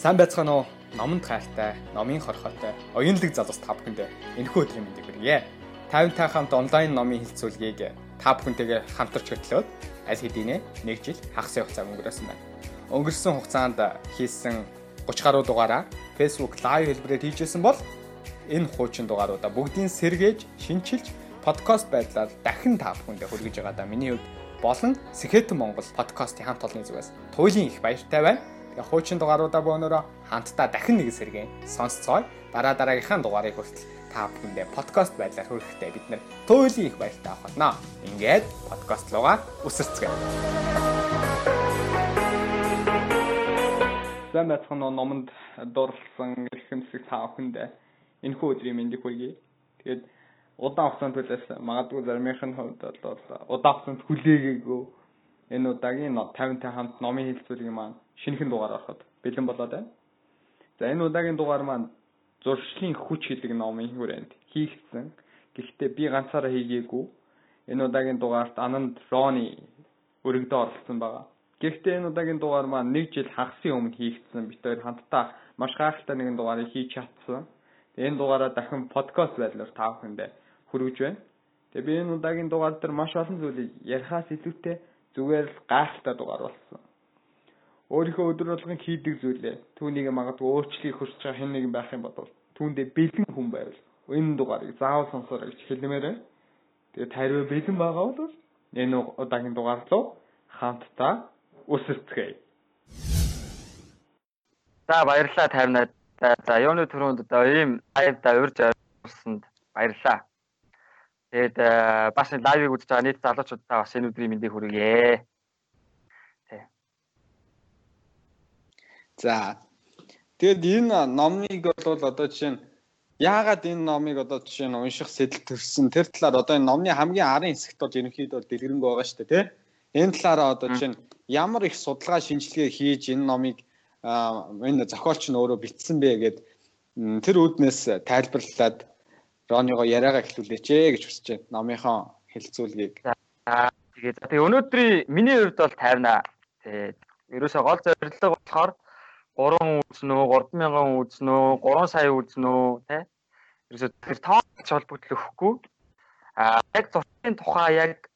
Сайн байцгаана уу? Номонд хайртай, номын хорхотой, оюунлаг залуус та бүхэндээ энэхүү өдрийн мэндийг хүргье. 50 та хамт онлайн номын хилцүүлгийг та бүхэнтэйгээр хамтарч хөтлөөд аль хэдийнэ нэг жил хагас хугацаа өнгөрөөсөн байна. Өнгөрсөн хугацаанд хийсэн 30 гаруй дугаараа Facebook live хэлбэрээр хийжсэн бол энэ хуучин дугааруудаа бүгдийг сэргээж, шинчилж, подкаст байдлаар дахин та бүхэндээ хүргэж байгаадаа миний хувьд болон Сэхэтэн Монгол подкастын хамт олонны зүгээс туйлын их баяртай байна. Тэгээ хуучин дугааруудаа бөөнөрөө хамтдаа дахин нэг сэргээ сонсцгоё. Дараа дараагийнхаа дугаарыг хүртэл та бүхэндээ подкаст байдлаар хүрэхдээ бид нэр туйлын их баяртай авах болно. Ингээд подкаст руугаа үсэрцгээе. Уу номонд дурлсан эрхэмсэг та бүхэндээ энэхүү өдрийн мэндийг хүргэе. Тэгээд удаан хугацаанд төлөөс магадгүй заримынх нь хувьд бол удаан хугацаанд хүлээгээгүй энэ удаагийн 50-тай хамт номын хэлцүүлгийн маань шинэхэн дугаар ороход бэлэн болоод байна. За энэ удаагийн дугаар маань зуршлын хүч гэдэг номын хүрээнд хийгдсэн. Гэхдээ би ганцаараа хийгээгүй. Энэ удаагийн дугаарт Ананд Рони өргөдөө оролцсон байгаа. Гэхдээ энэ удаагийн дугаар маань нэг жил хагасын өмнө хийгдсэн. Бид хоёр хамтдаа маш гайхалтай нэгэн дугаарыг хийж чадсан. Энэ дугаараа дахин подкаст байдлаар та бүхэндээ хүргэж байна. Тэгээ би энэ удаагийн дугаар дээр маш олон зүйлийг ярихаас илүүтэй зүгээр л гайхалтай дугаар болсон өөрийнхөө өдөр болгон хийдэг зүйлээ түүнийг магадгүй өөрчлөхийг хүсэж байгаа хэн нэгэн байх юм бодвол түүндээ бэлэн хүн байвал энэ дугаарыг заавал сонсоорой гэж хэлмээр байна. Тэгээд тариу бэлэн байгаа бол энэ удаагийн дугаар руу хамтдаа үсэрцгээе. За баярлалаа тайвнаад. За юуны түрүүнд одоо ийм лайвда урьж орсонд баярлалаа. Тэгээд бас лайвыг үзэж байгаа нийт залуучуудаа бас энэ өдрийн мэндийг хүргье. За. Тэгэд энэ номыг бол одоо жишээ нь яагаад энэ номыг одоо жишээ нь унших сэтэл төрсөн тэр талаар одоо энэ номны хамгийн арын хэсэгт бол ерөнхийдөө дэлгэрэнгүй байгаа шүү дээ тий. Энэ талаараа одоо жишээ нь ямар их судалгаа шинжилгээ хийж энэ номыг энэ зохиолч нь өөрөө бичсэн бэ гэд тэр үүднээс тайлбарлаад Рониго яриагаа эхлүүлээч ээ гэж хүсэж байна. Номынхон хэлцүүлгийг. Тэгээд тэгээ өнөөдрийн миний хувьд бол тайвна. Тэгээд ерөөсөө гол зорилго болохоор 3 үзнэ үү, 3000 үзнэ үү, 3 сая үзнэ үү, тэ? Ерөөсөө тэр тооч холбогдол өгөхгүй. А яг зуршлын тухай яг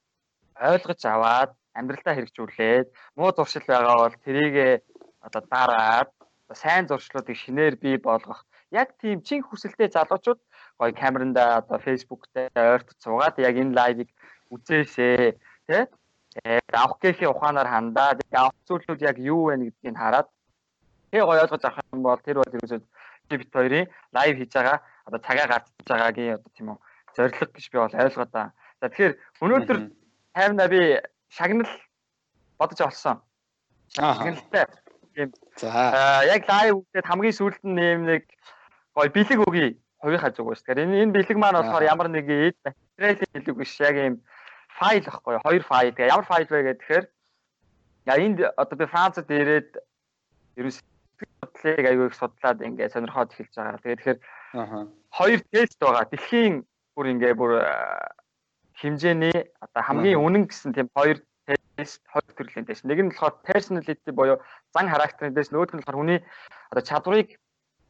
ойлгож аваад амьдралдаа хэрэгжүүлээд муу зуршил байгаа бол тэрийг одоо дараад сайн зуршлуудыг шинээр бий болгох яг тийм чин хүсэлтэй залуучууд гоё камеранда одоо Facebook дээр ойртож суугаад яг энэ лайвыг үзээсэй тий авах гэхийн ухаанаар хандаад авах зүйлүүд яг юу вэ гэдгийг хараад тэг гоё ойлгож авах юм бол тэр бол ерөөсөө бит хоёрын лайв хийж байгаа одоо цагаа гарч байгаагийн одоо тийм үү зориг гэж би бол ойлгоод байна. За тэгэхээр өнөөдөр таймна би шагнал бодож олсон. Шагналтай. Тийм. За яг лайв үзээд хамгийн сүүлд нь нэм нэг гоё бэлэг өгье хувийнхаа зүгээс. Тэгэхээр энэ энэ бэлэг маань болохоор ямар нэг эд материалын бэлэг биш яг юм файл ахгүй хоёр файл. Тэгээ ямар файл вэ гэхээр яа энд одоо би Францад ирээд ерөөс судлыг аягүй их судлаад ингээд сонирхоод эхэлж байгаа. Тэгээд тэгэхээр хоёр тест байгаа. Дэлхийн бүр ингээд бүр хэмжээний одоо хамгийн үнэн гэсэн тийм хоёр тест хоёр төрлийн тест. Нэг нь болохоор personality буюу зан характерын тест, нөгөөх нь болохоор хүний одоо чадварыг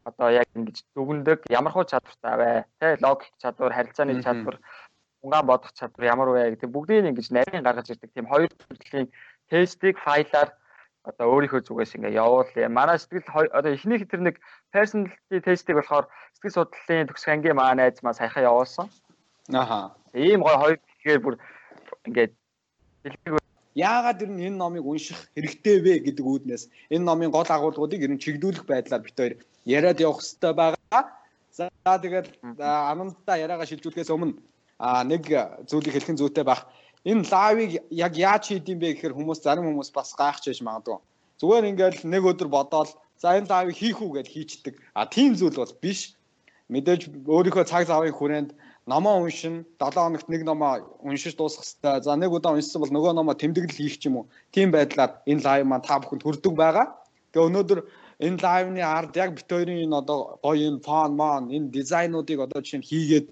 одоо яг ингэж дүгндэг ямар хуу чадвартай вэ? Тэ логик чадвар, харилцааны чадвар, унгаан бодох чадвар ямар вэ гэдэг бүгдийг ингэж нарийн гаргаж ирдэг тийм хоёр төрлийн тестийг файлаар одоо өөрийнхөө зүгээс ингээ явуулъя. Манай сэтгэл одоо эхнийх тэр нэг personality test-ийг болохоор сэтгэл судлалын төгсөх ангийн маа найз маа саяхан явуулсан. Аха. Ийм гой хоёр тэгэхээр бүр ингээд яагаад ер нь энэ номыг унших хэрэгтэй вэ гэдэг үүднээс энэ номын гол агуулгуудыг ер нь чигдүүлэх байдлаар бид хоёр яриад явах хэрэгтэй байгаа. За тэгээд анамдаа яриагаа шилжүүлэхээс өмнө нэг зүйлийг хэлхэн зүйтэй байх энэ лавыг яг яаж хийдэм бэ гэхээр хүмүүс зарим хүмүүс бас гайхаж байж магадгүй. Зүгээр ингээл нэг өдөр бодоол за энэ лавыг хийх үү гэж хийчдэг. А тийм зүйл бол биш. Мэдээж өөрийнхөө цаг завын хүрээнд номоо уншин 7 хоногт нэг номоо уншиж дуусгах хэрэгтэй. За нэг удаа уншсан бол нөгөө номоо тэмдэглэл хийх ч юм уу. Тийм байдлаар энэ лайв маань та бүхэнд хүрдэг байгаа. Тэгээ өнөөдөр энэ лайвны ард яг бит хоёрын энэ одоо гоё энэ фон мон энэ дизайнуудыг одоо жишээ нь хийгээд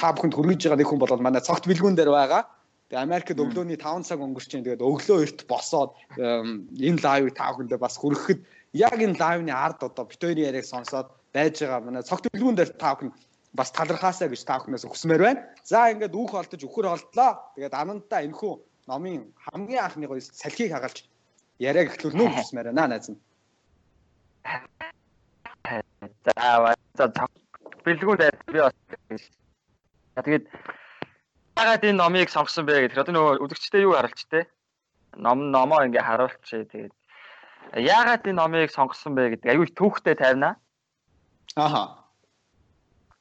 та бүхэнд хүргэж байгаа нэг хүн бол манай цогт бэлгүүн дээр байгаа. Тэгээ Америкт өглөөний 5 цаг өнгөрч чинь тэгээд өглөө эрт босоод энэ лайвыг та бүхэндээ бас хүрэхэд яг энэ лайвны ард одоо бит хоёрын яриаг сонсоод байж байгаа манай цогт дэлгүүн дээр та бүхэн бас талархаасаа гэж та бүхнээс хүсмээр байна. За ингээд үүх олдож өхөр олдлоо. Тэгээд анантаа энэхүү номын хамгийн анхны гоё салхийг хагалж яриаг эхлүүлнэ үү хүсмээр байна найз нь. За за бэлгүүнд би бас тэгээд яагаад энэ номыг сонгосон бэ гэхээр одоо нөгөө үзэгчтэй юу харалч те ном номоо ингээ харуулчих тэгээд яагаад энэ номыг сонгосон бэ гэдэг аюу түүхтэй тавина. Аха.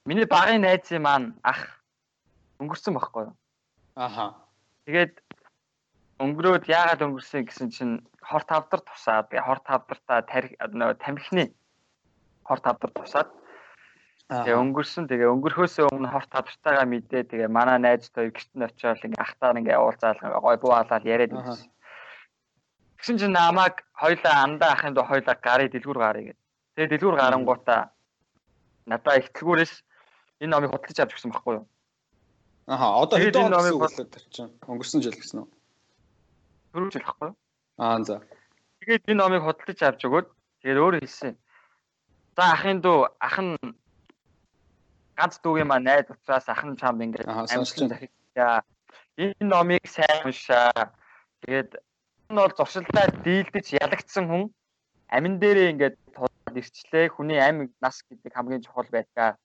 Миний багын найзын маань ах өнгөрсөн байхгүй юу? Аха. Тэгээд өнгөрөөд яагаад өнгөрсөн гэсэн чинь хор тавдар тусаад хор тавдартаа тарих нөгөө тамхины хор тавдар тусаад Тэгээ өнгөрсөн тэгээ өнгөрөхөөсөө өмнө хорт тавтартайгаа мэдээ тэгээ манай найз хоёр гэрт нь очиод ингээ ахтаар ингээ уулзаал гой бууалаад яриад байсан. Тэгсэн чинь намайг хоёлаа андаа ахын доо хоёлаа гарыг дэлгүүр гарыг. Тэгээ дэлгүүр гарангуудаа надаа их дэлгүүрээс энэ номыг худалдаж авч гисэн байхгүй юу? Аха одоо хэдэн номыг худалдаж чинь өнгөрсөн жил гэсэн үү? Түрүү жил байхгүй юу? Аа за. Тэгээд энэ номыг худалдаж авч өгөөд тэгээд өөрөө хэлсэн. За ахын дөө ах нь ганц дүүгийн маань найз учраас ахын чамд ингээд амьдлан захиа. Энэ номыг сайн уншаа. Тэгээд энэ бол зуршилтаа дийлдэж ялагдсан хүн амин дээрээ ингээд тулаад ирчлээ. Хүний амь нас гэдэг хамгийн чухал байдаг.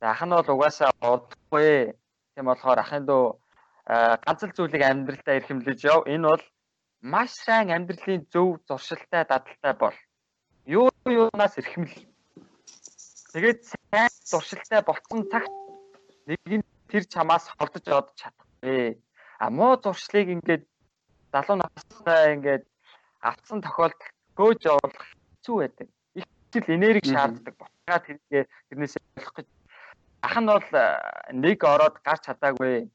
Ах нь бол угаасаа удахгүй. Тийм болохоор ахын дөө ганц л зүйлийг амьдралдаа эрхэмлэж яв. Энэ бол маш сайн амьдралын зөв зуршилтай дадалтай бол юу юунаас эрхэмл Тэгээд сайн зуршилтай болцсон цагт нэг нь тэр чамаас холдож одож чадахгүй. А муу зуршлыг ингээд залуу настай ингээд авцсан тохиолдолд гөөж явуулах хэцүү байдаг. Их хэл энерги шаарддаг. Тэргээ тэрнээс болох гэж ах нь бол нэг ороод гарч чадаагүй.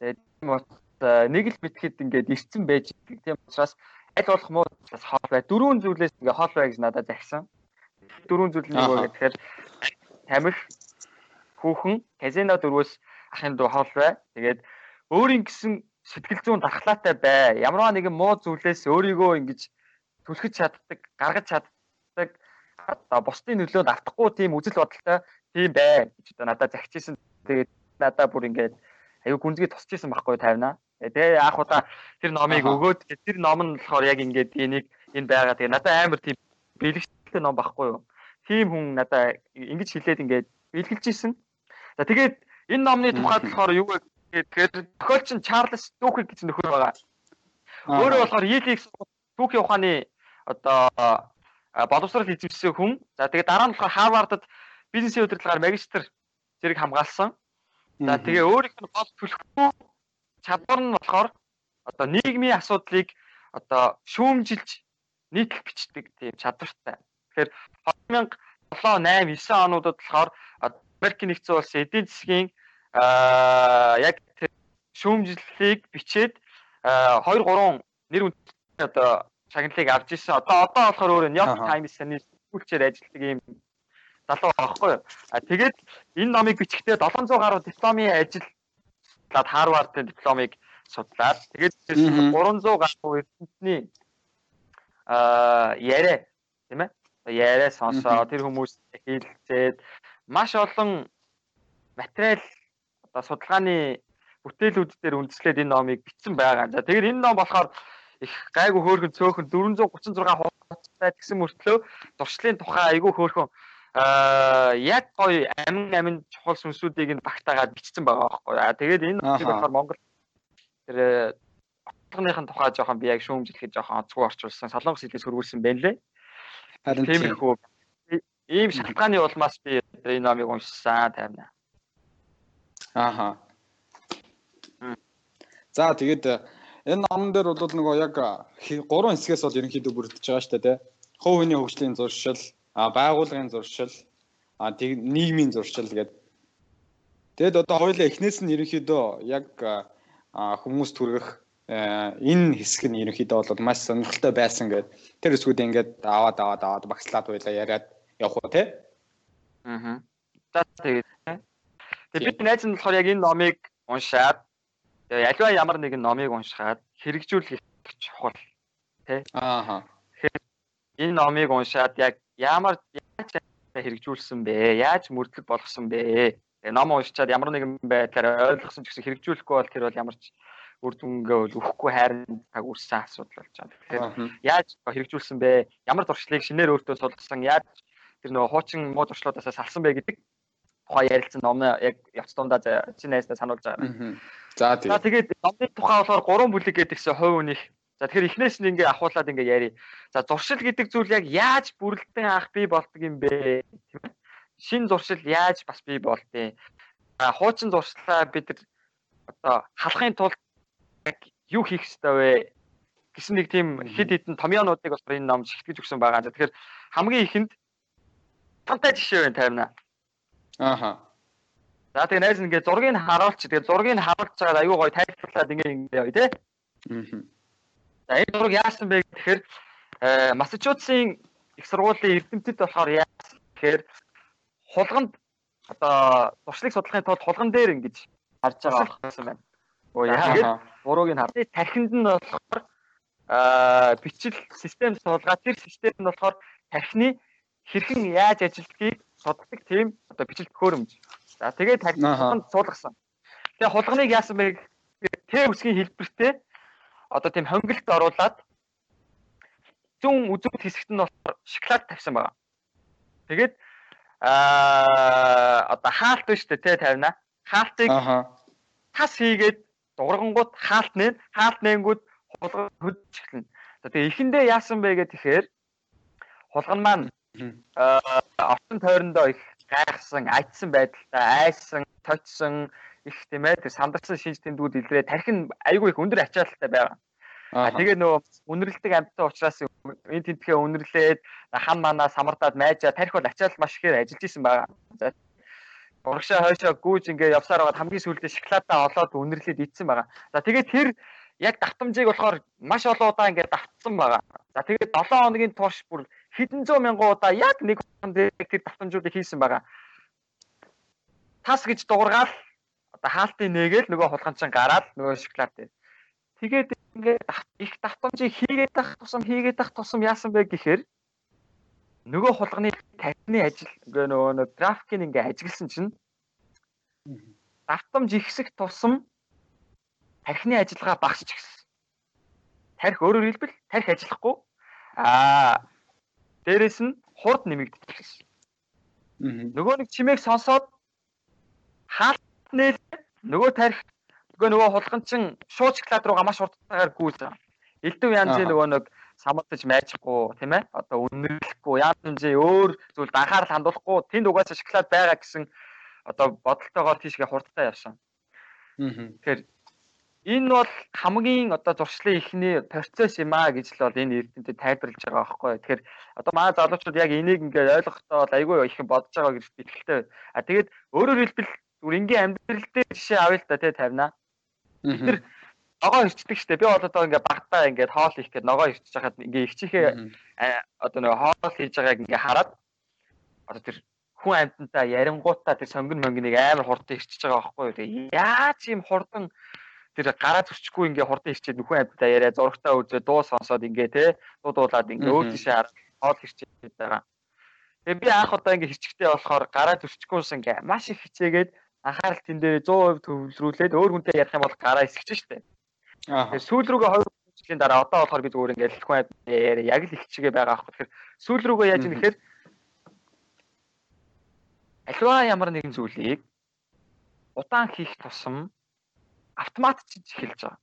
Тэгээд нэг л битгэхэд ингээд ирцэн байж тийм учраас аль болох муу хоол бай. Дөрвөн зүйлээс ингээд хоол бай гэж надад захисан дөрвөн зүйл нэг үү гэхээр тамхи хүүхэн казино дөрвөөс ахын дуу хоол бай. Тэгээд өөрийн гэсэн сэтгэл зүйн дархлаатай бай. Ямарваа нэгэн муу зүйлээс өөрийгөө ингэж түлхэж чаддаг, гаргаж чаддаг одоо бусдын нөлөөнд автахгүй тийм үзэл бодолтой тийм бай гэж одоо надад загчижсэн. Тэгээд надад бүр ингээд аюу гүнзгий тусч исэн байхгүй тайвнаа. Тэгээ анх удаа тэр номыг өгөөд тэр ном нь болохоор яг ингээд энийг энэ байгаа. Тэгээ надад амар тийм бэлэгтэй ном байхгүй юу? тийм хүн надаа ингэж хэлээд ингээд бэлгэлж исэн. За тэгээд энэ номны тухайд болохоор юу вэ гэхээр тохиолч нь Чарльз Дүүхийг гэсэн нөхөр байгаа. Өөрөө болохоор Yale-ийг түүхийн ухааны одоо боловсрол эзэмшсэн хүн. За тэгээд дараа нь болохоор Harvard-д бизнесийн удирдлагаар магистр зэрэг хамгаалсан. За тэгээ өөрийнх нь гол төлөхгүй чадвар нь болохоор одоо нийгмийн асуудлыг одоо шүүмжилж нийтлэх бичдэг тийм чадвартай. Тэгэхээр 2007, 8, 9 онуудад болохоор Америк нэгдсэн улсын эдийн засгийн яг шүүмжлэлийг бичээд 2 3 нэр үндэсний одоо шагналыг авч ирсэн. Одоо одоо болохоор өөр New York Times-ийн сүүлчээр ажилладаг юм залуу байхгүй юу. А тэгээд энэ номыг бичихдээ 700 гаруй дипломын ажиллаад Harvard-ын дипломыг судлаад тэгээд 300 гаруй эрдэмтний а яриа тийм ээ яриа сонсоо тэр хүмүүс хийлцээд маш олон материал одоо судалгааны бүтээлүүд дээр үндэслээд энэ номыг бичсэн байгаа. За тэгэхээр энэ ном болохоор их гайгүй хөөрхөн цөөхөн 436 хуудастай гэсэн мөртлөө зуршлын тухай айгүй хөөрхөн аа яг гоё амин амин чухал сүнсүүдийг нь багтаагаад бичсэн байгаа байхгүй. Аа тэгээд энэ номыг болохоор Монгол тэр орлогын тухай жоохон би яг шүүмжлэхэд жоохон онцгой орчуулсан солонгос хэлээс хөрвүүлсэн байна лээ. Харин тиймэрхүү ийм шалтгааны улмаас би энэ номыг уншсан тайвна. Ааха. За тэгээд э, энэ номон дээр бол нөгөө яг гурван хэсгээс бол ерөнхийдөө бүрдэж байгаа шүү дээ тий. Хувь хүний хөгжлийн зуршил, байгууллагын зуршил, нийгмийн зуршил гэдэг. Тэгэд одоо хоёулаа эхнээс нь ерөнхийдөө яг хүмүүс түргэх энэ хэсэг нь ерөнхийдөө бол маш сонирхолтой байсан гэдэг тэр хэсгүүд ингээд аваад аваад аваад багслаад байлаа яриад явах уу те аа за тэгээд тэгээд бид найз нь болохоор яг энэ номыг уншаад Тэгээ альва ямар нэгэн номыг уншихад хэрэгжүүлэх чухал. Ааха. Энэ номыг уншаад яг ямар яаж хэрэгжүүлсэн бэ? Яаж мөрдлөг болгосон бэ? Тэгээ ном уншичаад ямар нэгэн байдлаар ойлгосон ч гэсэн хэрэгжүүлэхгүй бол тэр бол ямар ч үр дүнгээ бол өгөхгүй хайрын таг үрсэн асуудал болж байгаа. Тэгэхээр яаж хэрэгжүүлсэн бэ? Ямар туршлагыг шинээр өөртөө сулгасан? Яаж тэр нөгөө хуучин муу туршлуудаас салсан бэ гэдэг тухай ярилцсан ном яг явц дундаа чинь найстай сануулж байгаа. За тийм. За тэгээд номны тухай болохоор 3 бүлэг гэдэгсэн хувь үнийх. За тэгэхээр эхнээс нь ингээ ахуулаад ингээ яри. За зуршил гэдэг зүйл яг яаж бүрэлдэн анх бий болдог юм бэ? Тийм ээ. Шин зуршил яаж бас бий болдیں۔ А хуучин зуршлаа бид одоо халахын тулд яг юу хийх ёстой вэ гэсэн нэг тийм хэд хэдэн томьёонуудыг бас энэ ном шигтгэж өгсөн байгаа. Тэгэхээр хамгийн ихэнд тантай жишээ байна тайрна. Ааха. За тэгээ найз ингээ зургийг харуулч. Тэгээ зургийг харуулж чагаад аюу гой тайлбарлаад ингээ ингээ тий. Аа. За энэ зураг яасан бэ гэхээр Массачусетсын их сургуулийн эрдэмтэд болохоор яасан гэхээр хулганд одоо туршлыг судлахын тулд хулган дээр ингэж харж байгаа байсан байна. Оо яагаад бурууг нь хардыг тархинд нь болохоор аа бичил систем суулгаа тэр систем нь болохоор тархины хэрхэн яаж ажилтгийг судалдаг тийм одоо бичил төхөөрөмж. За тэгээд тархинд суулгасан. Тэгээ хулганыг яасан бэ Т үсгийн хэлбэртэй одоо тийм хонголт оруулаад зүүн үзүүт хэсэгт нь болохоор шоколад тавьсан байгаа. Тэгээд аа одоо хаалт биш үү те тавина. Хаалтыг тас хийгээд дуургангууд хаалт нээн хаалт нээнгүүд хулган хөдж эхэлнэ. За тэгээ эхэндээ яасан бэ гэх тэгэхээр хулган маань орчин тойрондоо их гайхсан, айдсан байдалтай, айсан, точсон их тийм ээ тэр сандарсан шинж тэмдгүүд илрээ тархин айгүй их өндөр ачаалттай байгаа. А тэгээ нөгөө үнэрлдэг амьтан учраас энэ тентхээ үнэрлээд хан манаа самардаад майжаа тарих бол ачаал маш ихээр ажиллаж исэн байгаа. За урагшаа хойшоо гүүж ингээ явсаар байгаа хамгийн сүүлдээ шоколадаа олоод үнэрлээд идсэн байгаа. За тэгээд тэр яг давтамжийг болохоор маш олон удаа ингээ давтсан байгаа. За тэгээд 7 хоногийн турш бүр хэдэн зуун мянган удаа яг нэг дээр тэр давтамжуудыг хийсэн байгаа. Тас гэж дуургаал одоо хаалтын нээгээл нөгөө хулганчин гараад нөгөө шоколад дээр. Тэгээд ингээ их давтамжийг хийгээд тах тусам хийгээд тах тусам яасан бэ гэхээр нөгөө хулганы тархины ажил нөгөө нөгөө графикийг ингээ ажигласан чинь давтамж ихсэх тусам тархины ажиллагаа багасч гисэн. Тарих өөрөөр хэлбэл тарих ажиллахгүй аа дээрэс нь хурд нэмэгдэж гисэн. Нөгөө нэг чимээг сонсоод хаалт нэл нөгөө тарих нөгөө нөгөө хулганчин шууд шоколад руугаа маш хурдтайгаар гүйсэн. Элдв янзын нөгөө нэг самардаж майжихгүй тийм ээ одоо үнэрлэхгүй яа хэмжээ өөр зүйл анхаарал хандуулахгүй тэнд угаасаа шоколад байгаа гэсэн одоо бодолтойгоор тийшгээ хурдтай явсан. Тэгэхээр энэ бол хамгийн одоо зуршлын ихний процесс юм а гэж л бол энэ эрдэмтэд тайлбарлаж байгаа байхгүй. Тэгэхээр одоо манай залуучууд яг энийг ингээд ойлгохдоо бол айгүй их бодож байгаа гэж би итгэлтэй. А тэгээд өөрөөр хэлбэл зүгээр ингийн амьдрал дээр жишээ авъя л да тий тавина. Бид нар ногоо ирчдэг штэ. Би бол одоо ингээ багтаа ингээ хоол их гээд ногоо ирчиж хахад ингээ ихчихээ одоо нөгөө хоол хийж байгааг ингээ хараад одоо тэр хүн амьтантаа ярингуудаа тэр сонгон монгныг амар хурдан ирчиж байгаа байхгүй юу. Яаж юм хурдан тэр гараа зөрчихгүй ингээ хурдан ирчээд нөхөн амьтантаа яриа зурагтаа үзээ дуу сонсоод ингээ те дуудуулаад ингээ өөр тийшээ хараад хоол ирчээд байгаа. Тэгээ би анх удаа ингээ хэрчгтэй болохоор гараа зөрчихгүйс ингээ маш их хичээгээд анхаарал тэн дээр 100% төвлөрүүлээд өөр хүнтэй ярих юм бол гараа эсгэж штэ. Тэгэхээр сүүл рүүгээ 2 жилийн дараа одоо болохоор би зүгээр ингээд хүн яриа яг л их чигээ байгаа аахгүй. Тэгэхээр сүүл рүүгээ яаж юм гэхээр альва ямар нэгэн зүйлийг удаан хийх тусам автомат чиж эхэлж байгаа.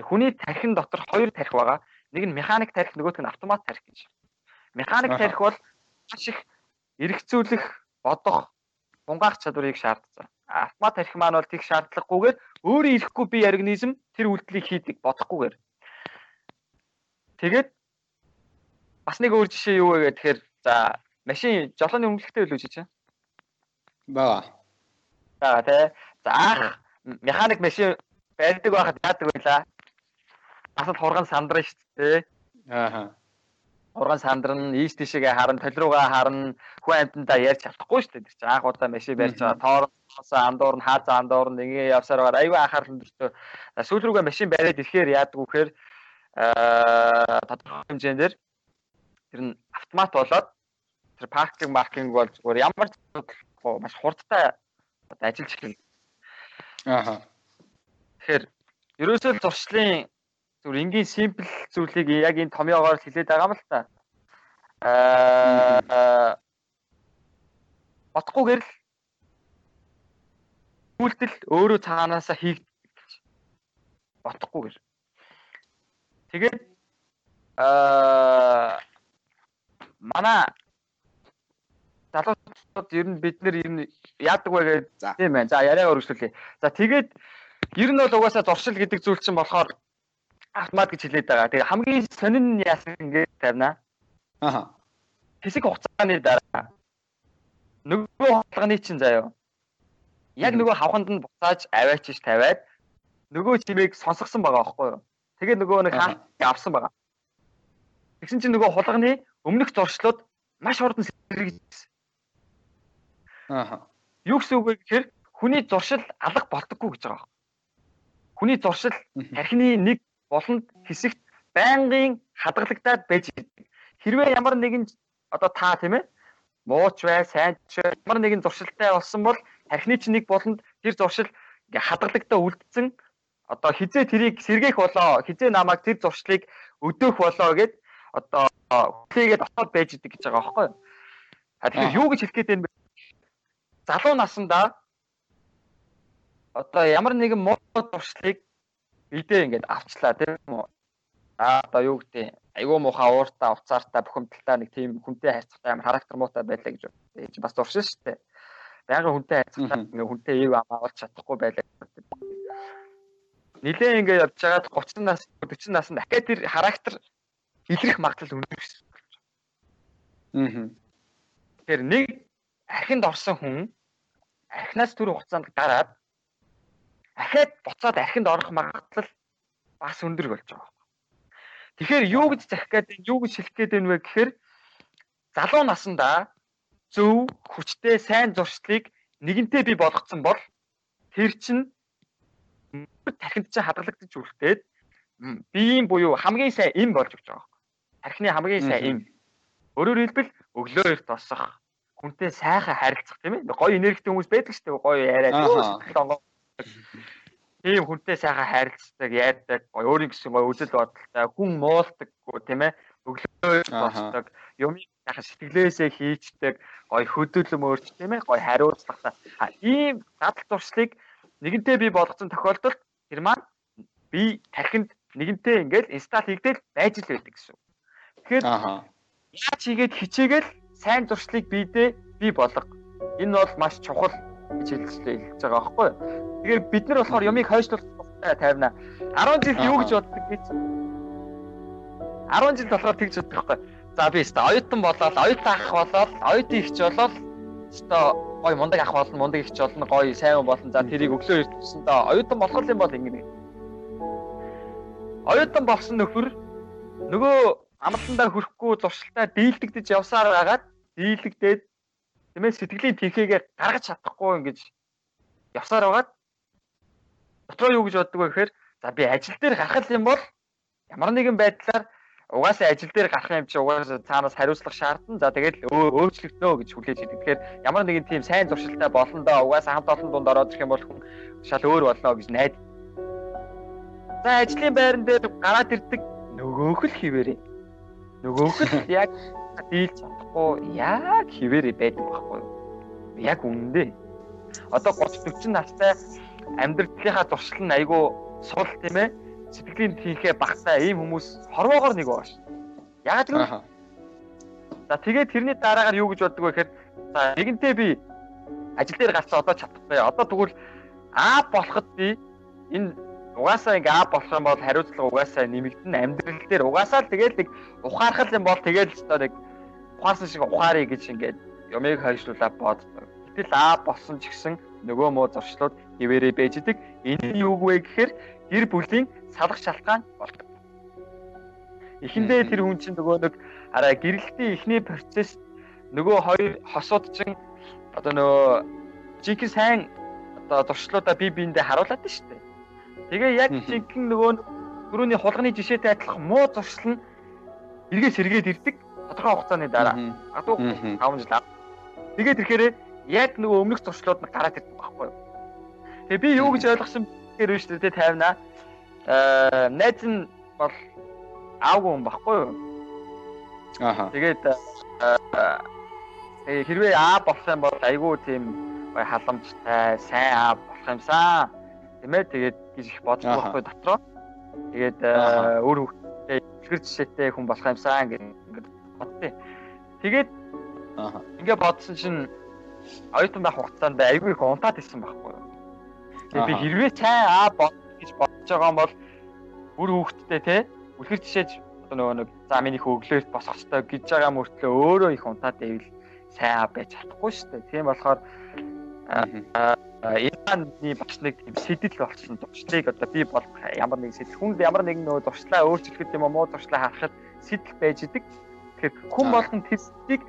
Хүний тархин дотор хоёр тархи байгаа. Нэг нь механик тархи, нөгөөх нь автомат тархи гэж. Механик тархи бол маш их эргэцүүлэх, бодох, тунгаах чадварыг шаардсан. Автомат тархи маань бол тэг шаардлагагүйгээр өөрөө ирэхгүй бие организм тэр үйлдэлийг хийдэг бодохгүйгээр. Тэгээд бас нэг өөр жишээ юу вэ гэхээр за машин жолооны өмнөлттэй үлээж чинь. Бага. За тий. За анх механик машин байдаг байхад яадаг байлаа. Бас л хурган сандран шүү дээ. Аа. урган сандран ийш тийшээгээ харан толируугаа харан хүн амьтандаа ярьж чадахгүй шүү дээ. Тэр чинь анх удаа машин барьж байгаа тоороос андуур нь хаазаа андуур нь ингээ явсаар байгаа аюу анхаарал өндөртөө сүүл рүүгээ машин бариад ирэхээр яадаг вэхээр аа тодорхой хэмжээндэр тэр нь автомат болоод тэр паркинг маркинг бол зүгээр ямар ч маш хурдтай ажиллаж эхэлнэ. Ааха. Тэгэхээр ерөөсөө зуршлын зүгээр энгийн симпл зүйлийг яг энэ томьёогоор хэлээд байгаа юм л та. Аа батгүйгээр л үйлдэл өөрөө цаанаасаа хийгдэж батгүйгээр. Тэгээд аа манай залуучууд ер нь бид нэр ер нь яадаг вэ гэдэг тийм байна. За яриа өргөжлүүлье. За тэгээд ер нь бол угаасаа зуршил гэдэг зүйл чинь болохоор автомат гэж хэлээд байгаа. Тэгээ хамгийн сонин нь яасан гэж тавина. Аха. Хэсэг хугацааны дараа нөгөө хоолгоны чинь заяа. Яг нөгөө хавханд нь буцааж аваачиж тавиад нөгөө чимээг сонсгосон байгаа байхгүй юу? Тэгээ нөгөө нэг хаалт авсан байгаа. Тэгсэн чинь нөгөө хулганы өмнөх зуршлууд маш хурдан сэргийжсэн. Ааха. Юу гэсэн үг вэ гэхээр хүний зуршил алга болдоггүй гэж байгаа. Хүний зуршил тархины нэг болонд хэсэгт байнгын хадгалагдаад байж идэг. Хэрвээ ямар нэгэн одоо та тийм ээ мууч бай, сайн ч ямар нэгэн зуршилтай болсон бол тархины чинь нэг болонд тэр зуршил ингээ хадгалагдаа үлдсэн одоо хизээ тэрийг сэргээх болоо, хизээ намайг тэр зуршлыг өдөөх болоо гэд одоо хүлээгээд отоод байж идэг гэж байгаа байхгүй? А тэгэхээр юу гэж хэлэх гээд байна бэ? Залуу насандаа одоо ямар нэгэн муу туршлыг бидээ ингээд авчлаа тийм үү? Аа одоо юу гэдэг айгүй муухай ууртаа уцаартаа бухимдалтай нэг тийм хүнтэй хайцагтай амар характер муутай байлаа гэж. Чи бас дуршин шүү дээ. Байнгын хүнтэй хайцагтай ингээ хүнтэй ийг амаавал чадахгүй байлаа. Нилээ ингээ явж байгаад 30 нас 40 наснд дахиад тэр характер илрэх магадлал өндөр гэсэн. Аа. Тэгэхээр нэг архинд орсон хүн архинаас түр хугацаанд гараад дахиад буцаад архинд орох магадлал бас өндөр болж байгаа. Тэгэхээр юу гэж захих гээд юу гэж хэлэх гээд байна вэ гэхээр залуу насандаа зөв хүчтэй сайн зуршлыг нэгэнтээ бий болгоцсон бол тэр чинь тархинд чинь хадгалагдаж үлдээд биеийн буюу хамгийн сайн эм болж өгч байгаа. Тархины хамгийн сайн эм. Өөрөөр хэлбэл өглөө эрт босох, хүнтэй сайхан харилцах тийм ээ. Гоё энергитэй хүмүүс байдаг шүү дээ. Гоё яриад, тийм хүнтэй сайхан харилцдаг, яадаг, өөрийн гэсэн гоё үзэл бодолтой, хүн муулдаггүй тийм ээ. Өглөө босдог, юм сайхан сэтгэлээсээ хийчдэг, гоё хөдөлгөм өөрч тийм ээ, гоё хариуцлагатай. Ийм дадал зуршлыг нэгэнтээ би болгоцсон тохиолдолд тэр маань би тархинд нэгэнтээ ингээл инсталл хийгдэл байж л байдаг гэсэн. Тэгэхээр яаж хийгээд хичээгээл сайн зуршлыг биедээ бий болго. Энэ бол маш чухал гэж хэлжлээ хэлж байгаа байхгүй юу? Тэгэхээр бид нар болохоор юмыг хойшлуулах тавина. 10 жил юу гэж боддог гэж 10 жил болохоор тэгж боддог байхгүй. За би өстой оюутан болоод оюутан ах болоод оюутан ихч болоод өстой гой мундаг ах болно, мундаг ихч болно, гой сайн болно. За тэрийг өглөө ирсэн доо оюутан болох юм бол ингэнэ. Оюутан болсон нөхөр нөгөө амралтандаа хүрэхгүй зуршилтаа дийлдэгдэж явсаар байгаад дийлэгдээд тийм ээ сэтгэлийн тэнхээгээ гаргаж чадахгүй ингэж явсаар байгаад дотроо юу гэж боддог вэ гэхээр за би ажил дээр гарах юм бол ямар нэгэн байдлаар угаасаа ажил дээр гарах юм чи угаасаа цаанаас хариуцлага шаардна. За тэгээд өөрчлөгднө гэж хүлээж идэг. Тэгэхээр ямар нэгэн тийм сайн зуршилтай болно доо угаасаа хамт олон дунд ороод ирэх юм бол хүн шал өөр болно гэж найд. За ажлын байран дээр гараад ирдэг нөгөөх л хിവэрээ. Нөгөөх л яг дийлж чадахгүй яг хിവэрээ байдаг байхгүй? Яг үнэндээ. Одоо 30 40 настай амьдралынхаа туршил нь айгүй сул тийм ээ сэтгэлийн тийхээ багтаа ийм хүмүүс хорвоогоор нэг бааш. Яг л За тэгээд тэрний дараагаар юу гэж боддог вэ гэхээр за нэгэнтээ би ажил дээр гарцсан одоо чадахгүй. Одоо тэгвэл А болоход би энэ угаасаа ингээ А болох юм бол хариуцлага угаасаа нэмэгдэн амьдрал дээр угаасаа л тэгээд нэг ухаархал юм бол тэгээд л одоо нэг ухаарсан шиг ухаарыг гэж ингээд юмыг хойшлуулаад боддог. Гэтэл А болсон ч гэсэн нөгөө муу зуршлууд хിവэрэ бэждэг. Энэ юу вэ гэхээр гэр бүлийн салах шалтгаан болдог. Эхэндээ тэр хүн чинь нөгөө нэг араа гэрэлтийн эхний процесс нөгөө хоёр хосууд чинь одоо нөгөө жинхэнэ сайн одоо туршлуудаа бие биендээ харуулад нь шүү дээ. Тэгээ яг жинхэнэ нөгөө түрүүний хулганы жишээтэй адилхан муу зуршил нь эргээ сэргээд ирдэг тодорхой хугацааны дараа. Гадуу 5 жил. Тэгээд ирэхээр яг нөгөө өмнөх зуршлууд нь гараад ирдэг байхгүй юу? Тэгээ би юу гэж ойлгосон гэхээр биш үү те тайвнаа. Аа найз нь бол аавгүй юм баггүй юу? Аха. Тэгээд тэгээ хэрвээ аа юм бол айгүй тийм халамжтай, сайн аа болох юмсан. Тэмээ тэгээд гэж их бодож байхгүй дотроо. Тэгээд өөр хүүхдээ ихэр жишээтэй хүн болох юмсан гэж ингээд бодтыг. Тэгээд ингээ бодсон чинь оюутан байх хугацаанд айгүй их унтаад ирсэн байхгүй? Тэгээд би хэрвээ сайн аа бод гэж бодож байгаа юм бол бүр хүүхдтэй те үлгэр жишээж одоо нөгөө нэг за миний хөглөөс босох хэрэгтэй гэж байгаа мөртлөө өөрөө их унтаад байвал сайн аа байж чадахгүй шүү дээ. Тийм болохоор Ираны бас нэг тийм сэтэл болсон туршлыг одоо би бол ямар нэг сэтэл хүнд ямар нэгэн нөгөө туршлаа өөрчлөхөд юм уу муу туршлаа харахад сэтэл байж идэг. Тэгэхээр хүн болгон тэрсийг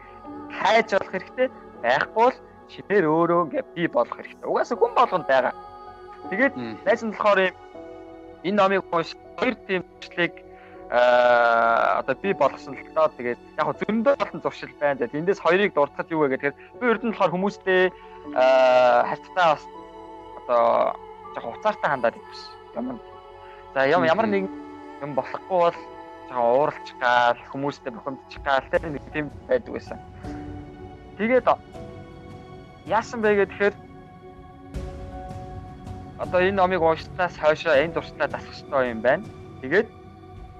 хайж болох хэрэгтэй байхгүй бол шинээр өөрөө ингээ би болох хэрэгтэй. Угаасаа хүн болгонд байгаа. Тэгээд найз нь болохоор юм энэ номыг унш хоёр тийм туршлыг аа одоо би болгосон л тоо тэгээд яг хөө зөндөө болон зуршил байна. Тэгээд эндээс хоёрыг дуртахад юу вэ гэхээр би ерд нь болохоор хүмүүстэй аа хальттай бас одоо яг хуцаартай хандаад идвэс юм. За ямар нэг юм болохгүй бол жоохон ууралчих гал хүмүүстэй бохомдчих гал тэр нэг тийм байдаг байсан. Тэгээд яасан бэ гэхээр одоо энэ номыг уншсанаас хойш энэ дурслаа дасах хэрэгтэй юм байна. Тэгээд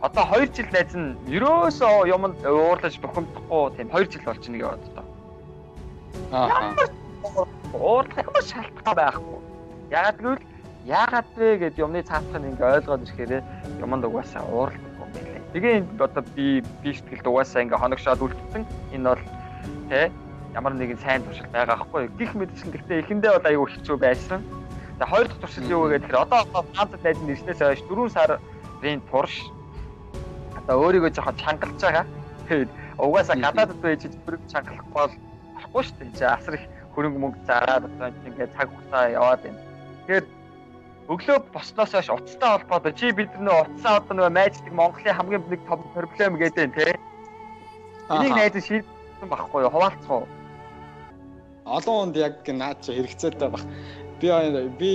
одоо 2 жил найз нь ерөөсөө юмд уурлаж бохомдохгүй тийм 2 жил болж нэг яваад одоо. Аа. Уурлах юм шалтгаан байхгүй. Ягаад гэвэл яагаад вэ гэд юмны цаатах нь ингээ ойлгоод ирэхээр юмд угаасаа уурладаг юм байлээ. Тэгээ одоо би би сэтгэлд угаасаа ингээ хоногшоод үлдсэн. Энэ бол тэ ямар нэгэн сайн туршил байгаа байхгүй. Гих мэдсэн гэхдээ эхэндээ бол аюу хэцүү байсан. За хоёр дахь туршил юу вэ гэхээр одоо ганц найз нь ирснээс хойш 4 сарын турш одоо өөрийгөө жоохон чангалж байгаа. Тэгээд угаасаа гадаадд байж бүрэг чангалахгүй бол болохгүй шүү дээ. Чи асар их хөрөнгө мөнгө зараад одоо ингээд цаг хугацаа яваад байна. Тэгэхээр өглөө босноос хойш утастай холбоотой чи бид нөө утасаа одоо нөгөө майждаг Монголын хамгийн нэг том проблем гэдэг нь тий. Энийг найз шийдсэн байхгүй юу? Хуваалцах уу? олон хүнд яг наад чи хэрэгцээтэй баг. Би би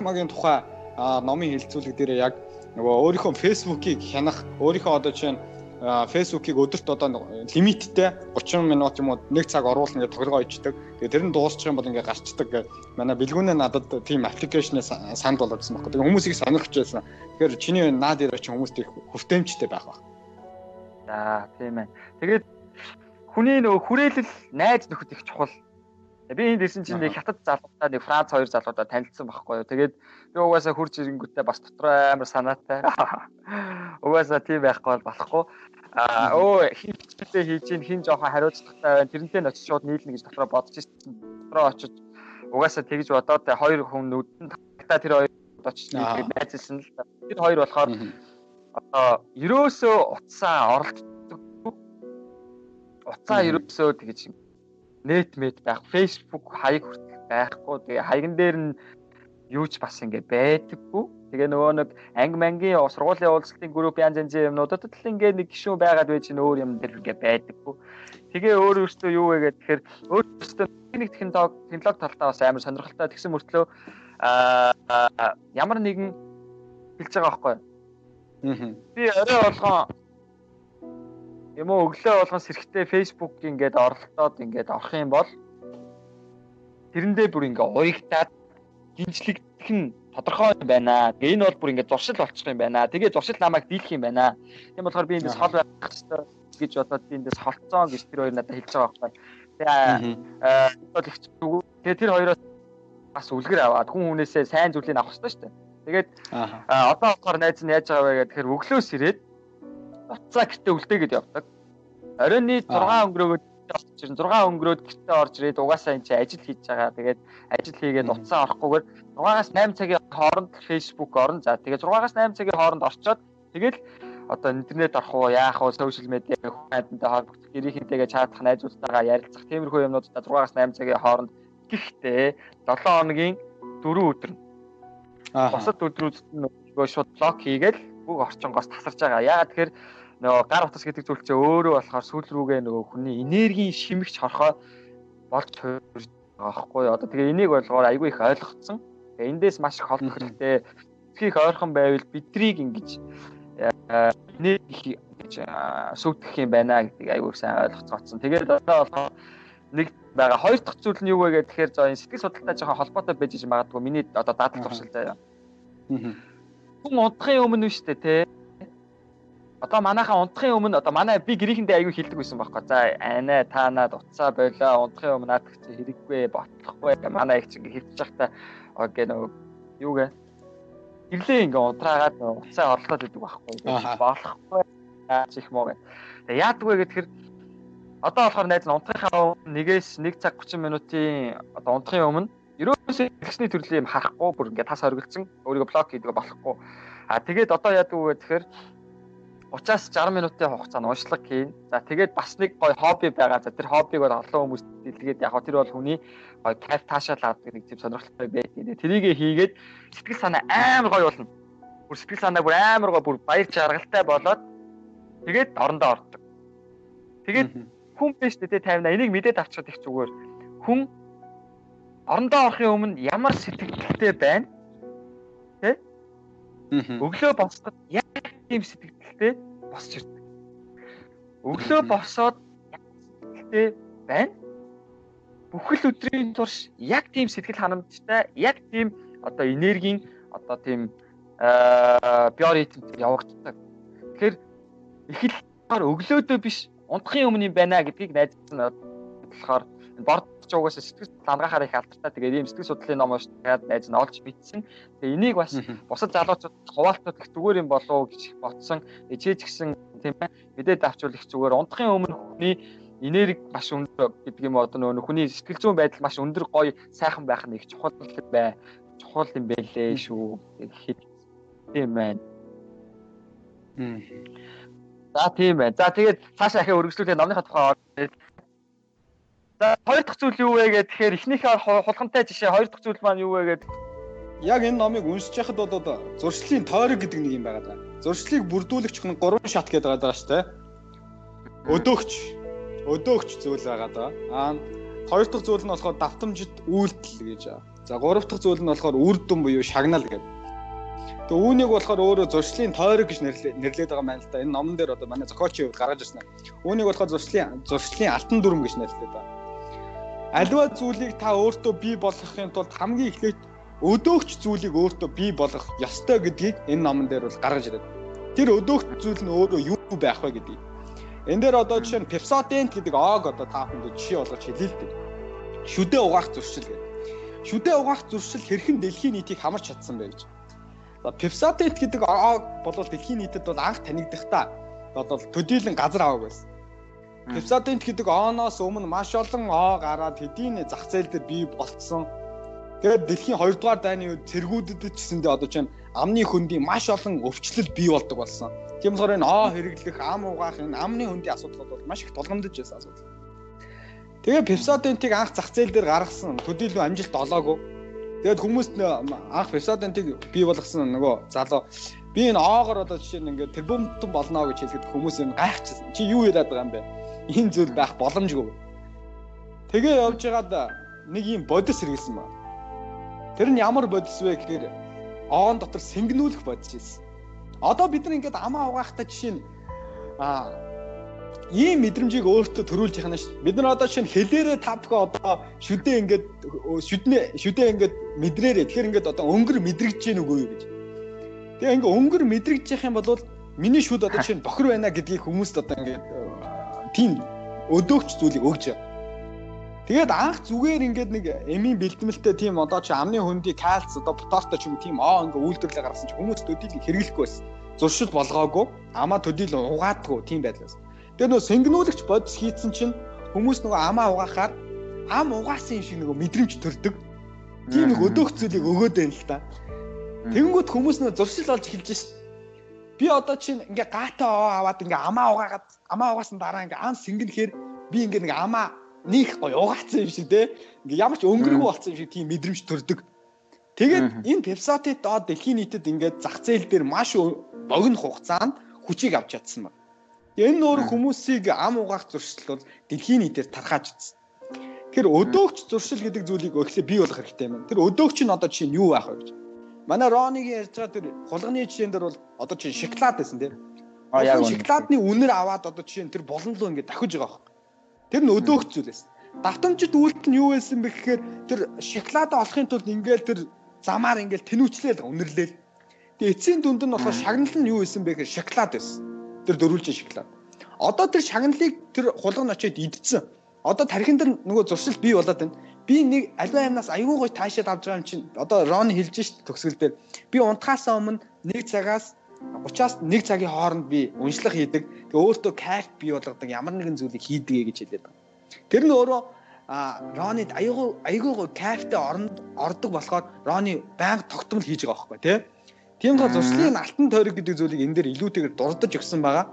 Ma-гийн тухай номын хэлцүүлэг дээр яг нөгөө өөрийнхөө Facebook-ыг хянах, өөрийнхөө одоо чинь Facebook-ыг өдөрт одоо лимиттэй 30 минут юм уу 1 цаг оруулна гэж тоглоо ичдэг. Тэгээ тэр нь дуусчих юм бол ингээ гарчдаг гэж манай бэлгүүнээ надад тийм аппликейшнээс санд болгосон байхгүй. Тэгээ хүмүүсийг сонирхож байсан. Тэгэхээр чиний наад дээр чи хүмүүст их хүртээмжтэй байх баг. За тийм ээ. Тэгээд хүний нөгөө хүрээлэл найз нөхөд их чухал Би энд ирсэн чинь нэг хятад залуудаа нэг Франц хоёр залуудаа танилцсан байхгүй юу. Тэгээд би угаасаа хурж ирэнгүүтээ бас дотроо амар санаатай. Угаасаа тийм байхгүй бол болохгүй. Аа өө хин хичээлээ хийж ин хин жоохон хариуцлагатай байна. Тэрнтэй нь очиж шууд нийлнэ гэж дотроо бодож ирсэн. Дотроо очиж угаасаа тэгж бодоод хоёр хүн нүдэн та тэр хоёр очиж нийлэх байцсан л. Тэр хоёр болохоор одоо ерөөсөө утсаа оролцдог. Утсаа ерөөсөө тэгж нэт мэд байх, Facebook хаяг хүртэл байхгүй. Тэгээ хаягн дээр нь юу ч бас ингэ байдаггүй. Тэгээ нөгөө нэг анги мангийн сургуулийн уулзалтын групп янз янзын юмнуудад л ингээ нэг гişүүн байгаад байж н өөр юм дээр ингээ байдаггүй. Тэгээ өөр өөртөө юу вэ гэхээр өөртөө нэг технологи технологи талдаа бас амар сонирхолтой тэгсэн мөртлөө аа ямар нэгэн хэлж байгаа байхгүй. Аа. Би орой болгон юм уу өглөө болгон сэрхтээ Facebook ингээд оролдоод ингээд орох юм бол тэрэндээ бүр ингээд уягтаад гинжлэгдэх нь тодорхой юм байна. Тэгээ энэ бол бүр ингээд зуршил болчих юм байна. Тэгээ зуршил намайг дийлэх юм байна. Тийм болохоор би эндээс хол байх хэрэгтэй гэж бодоод би эндээс холцсон гэж тэр хоёр надад хэлж байгаа байхгүй. Тэгээ бол их зүг. Тэгээ тэр хоёроос бас үлгэр аваад хүн хүнээсээ сайн зүйлийг авах хэрэгтэй шүү дээ. Тэгээд одоо болохоор найз нь яаж байгаа вэ гэхээр өглөөс ирээд буцаа гэртээ үлдээ гэд явдаг. Оройны 6 өнгөрөөгөө ирэн 6 өнгөрөөд гэртээ орж ирээд угаасаа энэ чи ажил хийж байгаа. Тэгээд ажил хийгээд уцаа орохгүйгээр 6-аас 8 цагийн хооронд Facebook орно. За тэгээд 6-аас 8 цагийн хооронд орчоод тэгээд одоо интернет орох уу, яах уу, сошиал медиа хүмүүстэй холбогдох, гэрийнхэнтэйгээ чатах, найзуудтайгаа ярилцах, тиймэрхүү юмнуудаа 6-аас 8 цагийн хооронд гэхдээ 7 хоногийн 4 өдөр нь босод өдрүүд нөгөө шууд блок хийгээл бүх орчингоос тасарч байгаа. Яагаад тэгэхээр нөгөө гар утас гэдэг зүйл чинь өөрөө болохоор сүүл рүүгээ нөгөө хүний энергийн шимэгч хорхоо болж хуурж байгаа байхгүй юу. Одоо тэгээ энийг болгоор айгүй их ойлгоцсон. Тэгээ эндээс маш их холдох хэрэгтэй. Их ойрхон байвал бидрийг ингэж нэг их гэж сүгдэх юм байна гэдгийг айгүй сайн ойлгоцсон. Тэгээд одоо болохоор нэг байгаа хоёр дахь зүйл нь юу вэ гэхээр за энэ сэтгэл судлалтай жоохон холбоотой байж магадгүй миний одоо дадал туршил заяа. Хүн унтахын өмнө нь шүү дээ те. Одоо манайхаа унтахын өмнө одоо манай би гэрийнхэндээ аягүй хилдэг байсан байхгүй. За анаа та наад утсаа болоо унтахын өмнө наадах чи хэрэггүй ботлохгүй манай их чинь хөвчих захта окей нөгөө юу гэ гэрлээ ингээ унтраагаад уцаа орлоод идэг байхгүй. Болохгүй яаж их муу гэ. Тэгээ яадгүй гэхээр одоо болохоор найз нь унтахынхаа нэгээс 1 цаг 30 минутын одоо унтахын өмнө ерөөсөө тэгсний төрлийн юм харахгүй бүр ингээ тас хоригдсан өөрийгөө блок хийдэг болохгүй. А тэгээд одоо яадаг вэ гэхээр 30-аас 60 минутын хугацаанд уншлаг хийн. За тэгээд бас нэг гоё хобби байгаа. За тэр хоббиг бол олон хүмүүс дэлгээд яг тэр бол хүний гоё кайф таашаал авдаг нэг тийм сонирхолтой байдаг. Тэрийг хийгээд сэтгэл санаа амар гоё болно. Бүр сэтгэл санаа бүр амар гоё бүр баяр жаргалтай болоод тэгээд орондоо ордог. Тэгээд хүн биш дээ 50 энийг мэдээд авчихад их зүгээр. Хүн орондоо орохын өмнө ямар сэтгэлтэй байна? Тэ? Өглөө босоход тийм сэтгэлтэй босч ирдэг. Өглөө босоод сэтгэлтэй байна. Бүхэл өдрийн турш яг тийм сэтгэл ханамжтай, яг тийм одоо энергийн одоо тийм биоритмд явагддаг. Тэгэхээр л өглөөдөө биш унтахын өмнө юм байна гэдгийг найз нь болохоор борд ч угаасаа сэтгэл хангахаар их алдартай. Тэгээд ийм сэтгэл судлалын ном уншаад найз нь олж мэдсэн. Тэгээд энийг бас бусад залуучууд хуваалтууд их зүгээр юм болов уу гэж бодсон. Ичээж гисэн тийм ээ мэдээд авчвал их зүгээр. Унтахын өмнө хүний энерги маш өндөр гэдэг юм одоо нөгөө хүний сэтгэл зүйн байдал маш өндөр гоё сайхан байх нь их чухал бай. Чухал юм байлээ шүү. Тийм байна. За тийм байна. За тэгээд цаашаа ахаа өргөжлүүлээ номныхаа тухай За хоёр дахь зүйл юу вэ гэхээр эхнийхээ хулхамтай жишээ хоёр дахь зүйл маань юу вэ гэдэг яг энэ номыг уншиж байхад бол одоо зуршлын тойрог гэдэг нэг юм байгаа даа. Зуршлыг бүрдүүлэгч хүн гурван шат гэдэг байгаа шүү дээ. Өдөөгч өдөөгч зүйл байгаа даа. Аа хоёр дахь зүйл нь болохоор давтамжит үйлдэл гэж. За гурав дахь зүйл нь болохоор үр дүн буюу шагнал гэдэг. Тэгээ үүнийг болохоор өөрөө зуршлын тойрог гэж нэрлээд байгаа байна л да. Энэ номон дээр одоо манай зохиолчийн хувьд гаргаж ирсэн. Үүнийг болохоор зуршлын зуршлын алтан дүрм гэж нэрлэдэг байна Аливаа зүйлийг та өөртөө бий болгохын тулд хамгийн эхлээд өдөөгч зүйлийг өөртөө бий болгох ёстой гэдгийг энэ номон дээр бол гаргаж ирээд. Тэр өдөөгч зүйл нь өөрөө юу байх вэ гэдгийг. Энэ дээр одоо жишээ нь пепсодент гэдэг оог одоо та бүхэнд жишээ болгож хэлээ л дээ. Шүдэ угаах зуршил гэдэг. Шүдэ угаах зуршил хэрхэн дэлхийн нийтийг хамарч чадсан бэ гэж. За пепсодент гэдэг оог бол дэлхийн нийтэд бол анх танигдахдаа одоо төдийлөн газар аваг байсан. Пепсодент гэдэгооноос өмнө маш олон оо гараад хэдийн зах зээл дээр бий болцсон. Тэгээд дэлхийн 2 дугаар дайны үед цэргүүдэд ч гэсэндээ одоо чинь амны хөндийн маш олон өвчлөл бий болдог болсон. Тийм болохоор энэ оо хэрэглэх, ам угаах энэ амны хөндийн асуудлууд бол маш их тулгамдж байсан асуудал. Тэгээ пепсодентийг анх зах зээл дээр гаргасан төдийлөн амжилт олоогүй. Тэгээд хүмүүст анх пепсодентийг бий болгосон нөгөө залуу би энэ оогоор одоо жишээ нь ингээд тэрбумтан болно гэж хэлэхэд хүмүүс юм гайхчихсан. Чи юу яриад байгаа юм бэ? Энэ зүйл байх боломжгүй. Тэгээ явж байгаад нэг юм бодис хэрэгсэн ба. Тэр нь ямар бодис вэ гэхээр оон дотор сэнгнүүлэх бодис байсан. Одоо бид нар ингээд амаа угаахтай жишээ нь аа ийм мэдрэмжийг өөртөө төрүүлж яхана ш. Бид нар одоо шинэ хэлээрээ тавка одоо шүдээ ингээд шүднэ шүдээ ингээд мэдрээрээ тэгэхээр ингээд одоо өнгөр мэдрэгдэж гин үгүй юу гэж. Тэгээ ингээд өнгөр мэдрэгдэж явах юм бол миний шүд одоо шинэ бохор байна гэдгийг хүмүүст одоо ингээд тийм өдөөгч зүйлийг өгж. Тэгээд анх зүгээр ингээд нэг эмийн бэлтгэлтэй тийм одоо чи амны хөндий кальц одоо потастай ч юм тийм оо ингээ үйлдвэрлэл гаргасан чи хүмүүс төдийлийг хэрэглэхгүй байсан. Зуршил болгоогүй амаа төдийл угаадгүй тийм байдлаас. Тэгээд нөө сэнгнүүлэгч бодис хийцэн чинь хүмүүс нөгөө амаа угаахаар ам угаасан юм шиг нөгөө мэдрэмж төрдөг. Тийм нэг өдөөх зүйлийг өгөөд байна л та. Тэнгүүд хүмүүс нөгөө зуршил олж эхэлж шít. Би одоо чинь ингээ гатаа овоо аваад ингээ амаа угаагаад амаа угаасан дараа ингээ ан сингэнхээр би ингээ нэг амаа нөх гоё угаацсан юм шиг те. Ингээ ямар ч өнгөргөө болсон юм шиг тийм мэдрэмж төрдөг. Тэгээд энэ Pepsodent доод дэлхийн нийтэд ингээд зах зээл дээр маш богино хугацаанд хүчийг авч чадсан байна. Энэ нөр хүмүүсийг ам угаах зуршил бол дэлхийн нийтээр тархаж идсэн. Тэгэхээр өдөөгч зуршил гэдэг зүйлийг өглөө бий болгох хэрэгтэй юм. Тэр өдөөгч нь одоо чинь юу байх вэ гэж. Манай Ронигийн ярьж байгаа тэр хулганы жишээн дээр бол одоо чинь шоколад байсан тийм. А яг шоколадны үнэр аваад одоо чинь тэр болон руу ингээд давхиж байгаа байхгүй. Тэр нь өдөөгч зүйл байсан. Давтамжид үйлдэл нь юу байсан бэ гэхээр тэр шоколад олохын тулд ингээд тэр замаар ингээл тэнүүчлээл үнэрлээл. Тэгээ эцсийн дүнд нь болохоор шагнал нь юу исэн бэ гэхээр шоколад байсан. Тэр дөрвөлжин шоколад. Одоо тэр шагналыг тэр хулган очиод идсэн. Одоо тархин дээр нөгөө зуршил бий болоод байна. Би нэг альва юмнаас аюу гой таашаад авч байгаа юм чинь одоо Рон хэлж шít төгсгөл дээр би унтахаас өмнө нэг цагаас 30-аас 1 цагийн хооронд би уншлах хийдэг. Тэгээ өөртөө кайф бий болгодог ямар нэгэн зүйлийг хийдэг гэж хэлээд байна. Тэр нь өөрөө Ронид аягүй аягүй кайфтай оронд ордог болохоор Рони байнга тогтмол хийж байгаа байхгүй тий. Тийм гол зуршлын алтан тойрог гэдэг зүйлийг энэ дээр илүүтэйгээр дурдж өгсөн байгаа.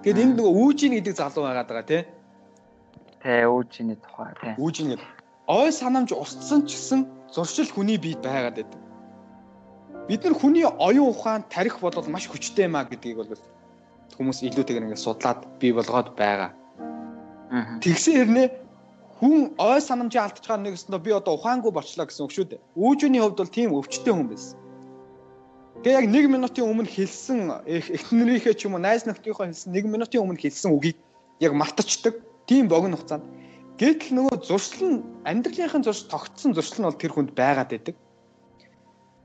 Тэгэд энд нөгөө үүжин гэдэг залуу байгаад байгаа тий. Тэ үүжиний тухай тий. Үүжин ой санамж устсан ч гэсэн зуршил хүний биед байгаад байдаг. Бид нар хүний оюун ухаан тарих бодвол маш хүчтэй маа гэдгийг бол хүмүүс илүүтэйгээр ингээд судлаад бий болгоод байгаа. Тэгсэн хэрнээ хүн ой санамжаа алдчихаар нэгснэ би одоо ухаангүй болчлаа гэсэн үг шүү дээ. Үүжүүний хувьд бол тийм өвчтөе хүн байсан. Тэгээ яг 1 минутын өмнө хэлсэн эхнэрийнхээ ч юм уу найз нөхдийнхөө хэлсэн 1 минутын өмнө хэлсэн үгийг яг мартчихдаг. Тийм богино хугацаанд. Гэтэл нөгөө зуршил нь амьдралынхын зурш тогтсон зуршил нь бол тэр хүнд байгаад байдаг.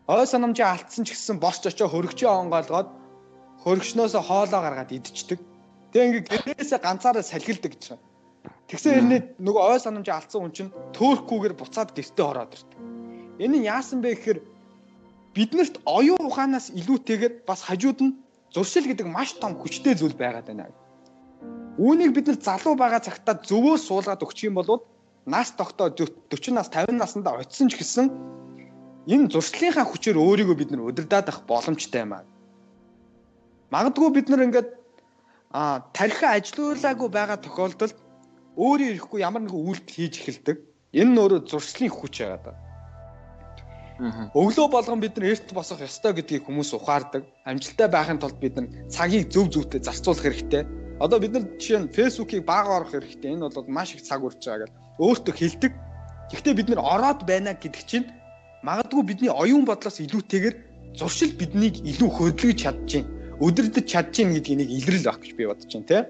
Ой санамжаа алдсан ч гэсэн босч очоо хөргөчөө онгоолгоод хөргөчнөөсөө хоолоо гаргаад идчихдэг. Тэгээ ингээ гэрээсээ ганцаараа салхилдаг гэж байна. Тэгсэн хэрнээ нөгөө ой санамжаа алдсан хүн чинь төөрөхгүйгээр буцаад гэртээ ороод ирдэг. Энэ нь яасан бэ гэхээр биднэрт оюун ухаанаас илүүтэйгээр бас хажууд нь зуршил гэдэг маш том хүчтэй зүйл байгаад байна. Үүнийг бид нар залуу байгаа цагтаа зөвөө суулгаад өгчих юм бол нас тогтоо 40 нас 50 наснда очисон ч гэсэн энэ зуршлынхаа хүчээр өөрийгөө бид нар удирдах ах боломжтой юм аа. Магадгүй бид нар ингээд а тархиа ажилуулаагүй байгаа тохиолдолд өөрөө ирэхгүй ямар нэгэн үйлдэл хийж эхэлдэг. Энэ нь өөрөө зуршлын хүч байгаа даа. Өглөө болгон бид нар эрт босох ёстой гэдгийг хүмүүс ухаардаг. Амжилттай байхын тулд бид нар цагийг зөв зөвтэй зарцуулах хэрэгтэй. Одоо бид нар жишээ нь фэйсбүүкийг бага орох хэрэгтэй. Энэ бол маш их цаг урж байгаа гэж өөртөө хэлдэг. Гэхдээ бид нар ороод байна гэдэг чинь магадгүй бидний оюун бодлоос илүүтэйгээр зуршил биднийг илүү хөдөлгөж чадчихээн. Өдөрдөж чадчихээн гэдгийг нэг илрэл байх гэж би бодож байна, тийм.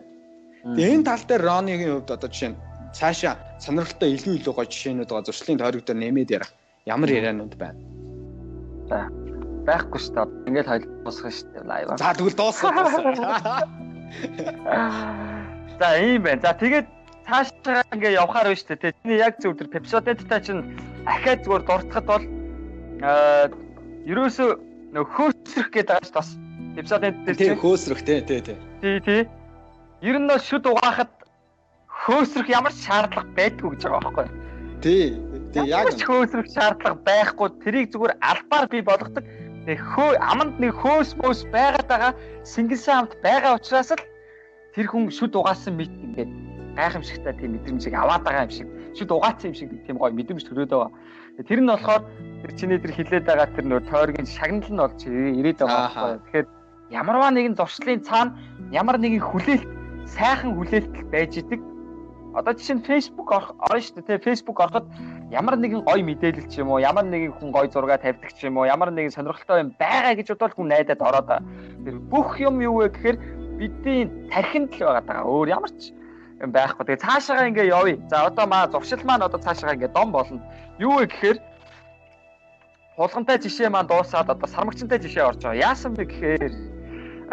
Тэгээ энэ тал дээр Ронигийн хувьд одоо жишээ нь цаашаа сонирхолтой илүү илүү гоё жишээнүүд байгаа зуршлын тойрог дээр нэмээд ярих ямар ярианууд байна. За байхгүй шүү дээ. Ингээл хойл дуусгах шүү дээ. За тэгвэл дуусгах. За ийм байна. За тэгээд цаашаа ингээ явхаар байна шүү дээ. Тэний яг зөв тэр Pepsodent-тай чинь ахаад зүгээр дуртахад бол аа ерөөсөө хөөсрөх гэдэг шүү дээ. Pepsodent дээр тийм хөөсрөх тий тий тий. Тий тий ер нь бол шүд угаахад хөөсрөх ямар шаардлага байдгүй гэж байгаа байхгүй? Тий. Тий яг хөөсрөх шаардлага байхгүй тэрийг зүгээр албаар бий болгодог. Тэг хөө аманд нэг хөөс мөөс байгаад байгаа сингэлсэн амт байгаа учраас л тэр хүн шүд угаасан мэт ингээд гайхамшигтай тийм мэдрэмжийг аваад байгаа юм шиг шүд угаацсан юм шиг тийм гоё мэдрэмж төрөөд байгаа. Тэр нь болохоор тэр чиний тэр хилээд байгаа тэр нөр тойргийн шагнал нь болж ирээд байгаа байхгүй? Тэгэхээр ямарваа нэгэн зуршлын цаана ямар нэгэн хүлээлт сайхан хүлээлт байж идэг. Одоо жишээ нь Facebook орно шүү дээ. Facebook ороход ямар нэгэн гоё мэдээлэл ч юм уу, ямар нэгэн хүн гоё зураг тавьдаг ч юм уу, ямар нэгэн сонирхолтой юм байгаа гэж бодвол хүн найдаад ороод тэр бүх юм юу вэ гэхээр бидний тархинд л байгаа даа. Өөр ямар ч юм байхгүй. Тэгээ цаашаага ингээ явъя. За одоо маа зуршил маань одоо цаашаага ингээ дом болно. Юу вэ гэхээр хулгантай жишээ маань дуусаад одоо сармагчтай жишээ орж байгаа. Яасан бэ гэхээр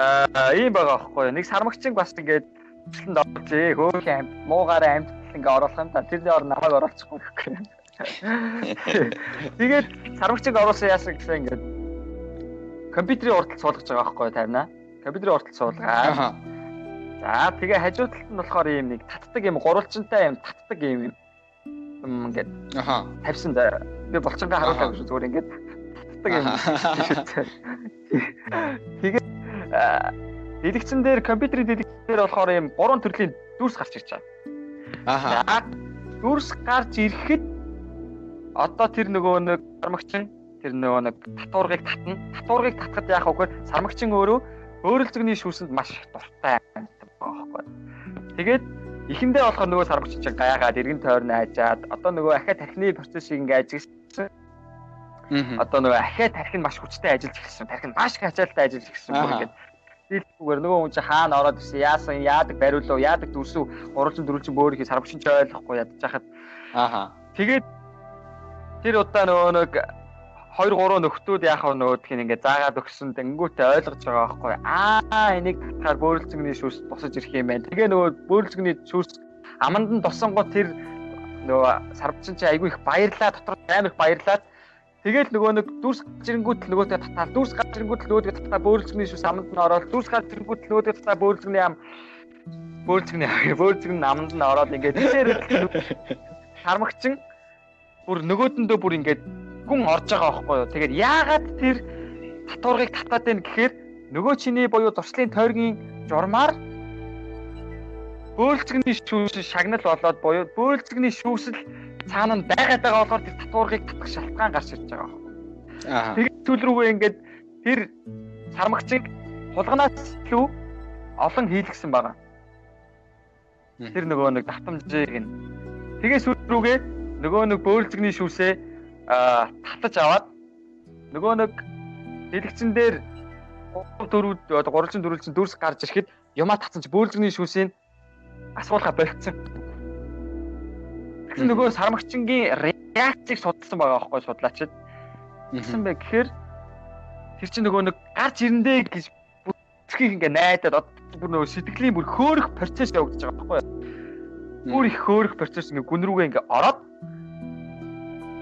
аа ийм байгаа байхгүй. Нэг сармагчин бас ингээд Тэнд орж ээ хөөх амт муугаараа амт ингээ оруулах юм та тэрний ор намайг оруулчихгүй гэхгүй. Тэгээд сармагчиг оруулсан яасан гэсэн ингээд компьютерийн уртал суулгаж байгаа байхгүй тавина. Компьютерийн уртал суулгаа. За тэгээ хажуу талд нь болохоор ийм нэг татдаг юм гурвалжинтай юм татдаг юм юм ингээд аха тавьсан да. Би болчонгаа харуулаагүй шүү зүгээр ингээд татдаг юм. Тэгээд дэлгэцэн дээр компьютерийн дэлгэцэн дээр болохоор ийм гурван төрлийн дүрс гарч ирж байгаа. Аха. Дүрс гарч ирэхэд одоо тэр нөгөө нэг сармагчин тэр нөгөө нэг татваргыг татна. Татваргыг татхад яах вэ гэхээр сармагчин өөрөө өөрөлцөгний шүүсэнд маш дуртай байдаг байхгүй. Тэгээд эхэндээ болохоор нөгөө сармагчин чинь гаягаад эргэн тойрон айжаад одоо нөгөө ахиа тархины процессыг ингээ ажигласан. Одоо нөгөө ахиа тархин маш хүчтэй ажиллаж эхэлсэн. Тархин маш их ачаалттай ажиллаж эхэлсэн. Ингээд Дэлгүүгээр нөгөө хүн чинь хаана ороод ирсэн, яасан, яадаг бариулав, яадаг дүрсүү, гурвалжин дөрвөлжин бөөрийнхээ сарвчин ч ойлгохгүй ядаж хахад. Ааха. Тэгээд тэр удаа нөгөө нэг 2 3 нөхдүүд яах вэ нөгөөдх нь ингээ заагаад өгсөн. Тэнгүүтээ ойлгож байгаа байхгүй. Аа энийг татахаар бөөрөлцөгний шүүс тусаж ирэх юм байна. Тэгээ нөгөө бөөрөлцөгний шүүс аманд нь тусангууд тэр нөгөө сарвчин чи айгүй их баярлаа. Дотор амар их баярлаад Тэгэл нөгөө нэг дүрс гажирэнгүүт нөгөөдөө татаад дүрс гажирэнгүүт нөгөөдөө татаад бөөрөлцгний шүүс аманд нь ороод дүрс гажирэнгүүт нөгөөдөө татаад бөөрөлцгний ам бөөрөлцгний бөөрөлцгний аманд нь ороод ингээд тэр хармагчин бүр нөгөөдөндөө бүр ингээд гүн орж байгаа байхгүй юу. Тэгээд яагаад тэр татваргыг татаад байна гэхээр нөгөө чиний буюу зуршлын тойргийн журмаар бөөлцгний шүүс шагнал болоод буюу бөөлцгний шүүсэл цаана нь байгаад байгаа болохоор тэр татваргыг татах шалтгаан гарч ирж байгаа байхгүй. Аа. Тэгээд түл рүүгээ ингээд тэр сармагчиг хулганаас илүү олон хийлгсэн байгаа. Тэр нөгөө нэг татамжийг нь тэгээ сүл рүүгээ нөгөө нэг бөөлзгний шүүсээ татаж аваад нөгөө нэг дэлгэцэн дээр 3 4 одоо 3 4 дүрс гарч ирэхэд юмаа татсан чи бөөлзгний шүүсийг асуулга болцсон Тэгсэн нөгөө сармагчингийн реакцийг судалсан байгаа байхгүй судлаачид. Тэгсэн бай гэхээр тэр чинь нөгөө нэг гарч ирэндээ гэж бүтгэхийг ингээ найдаад бүр нөгөө сэтгэлийн бүр хөөрөх процесс явагдаж байгаа байхгүй. Бүр их хөөрөх процесс ингээ гүн рүүгээ ингээ ороод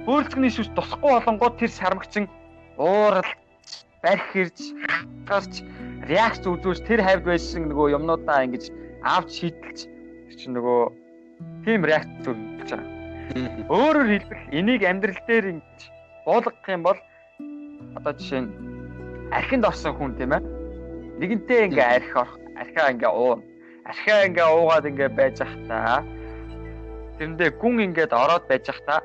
бөөлцгний шүс тусахгүй болонгууд тэр сармагчин уурал барих хэрж гарч реакц үзүүлж тэр хавьд байсан нөгөө юмнуудаа ингэж авч шийдэлж тэр чинь нөгөө тийм реакц үзүүлж байгаа. Өөрөөр хэлбэл энийг амьдрал дээр ингэж буулгах юм бол одоо жишээ нь архинд орсон хүн тийм ээ. Нэгэнтээ ингээ архи орох, архиа ингээ уу. Архиа ингээ уугаад ингээ байж захтаа. Тэрэндээ гүн ингээд ороод байж захтаа.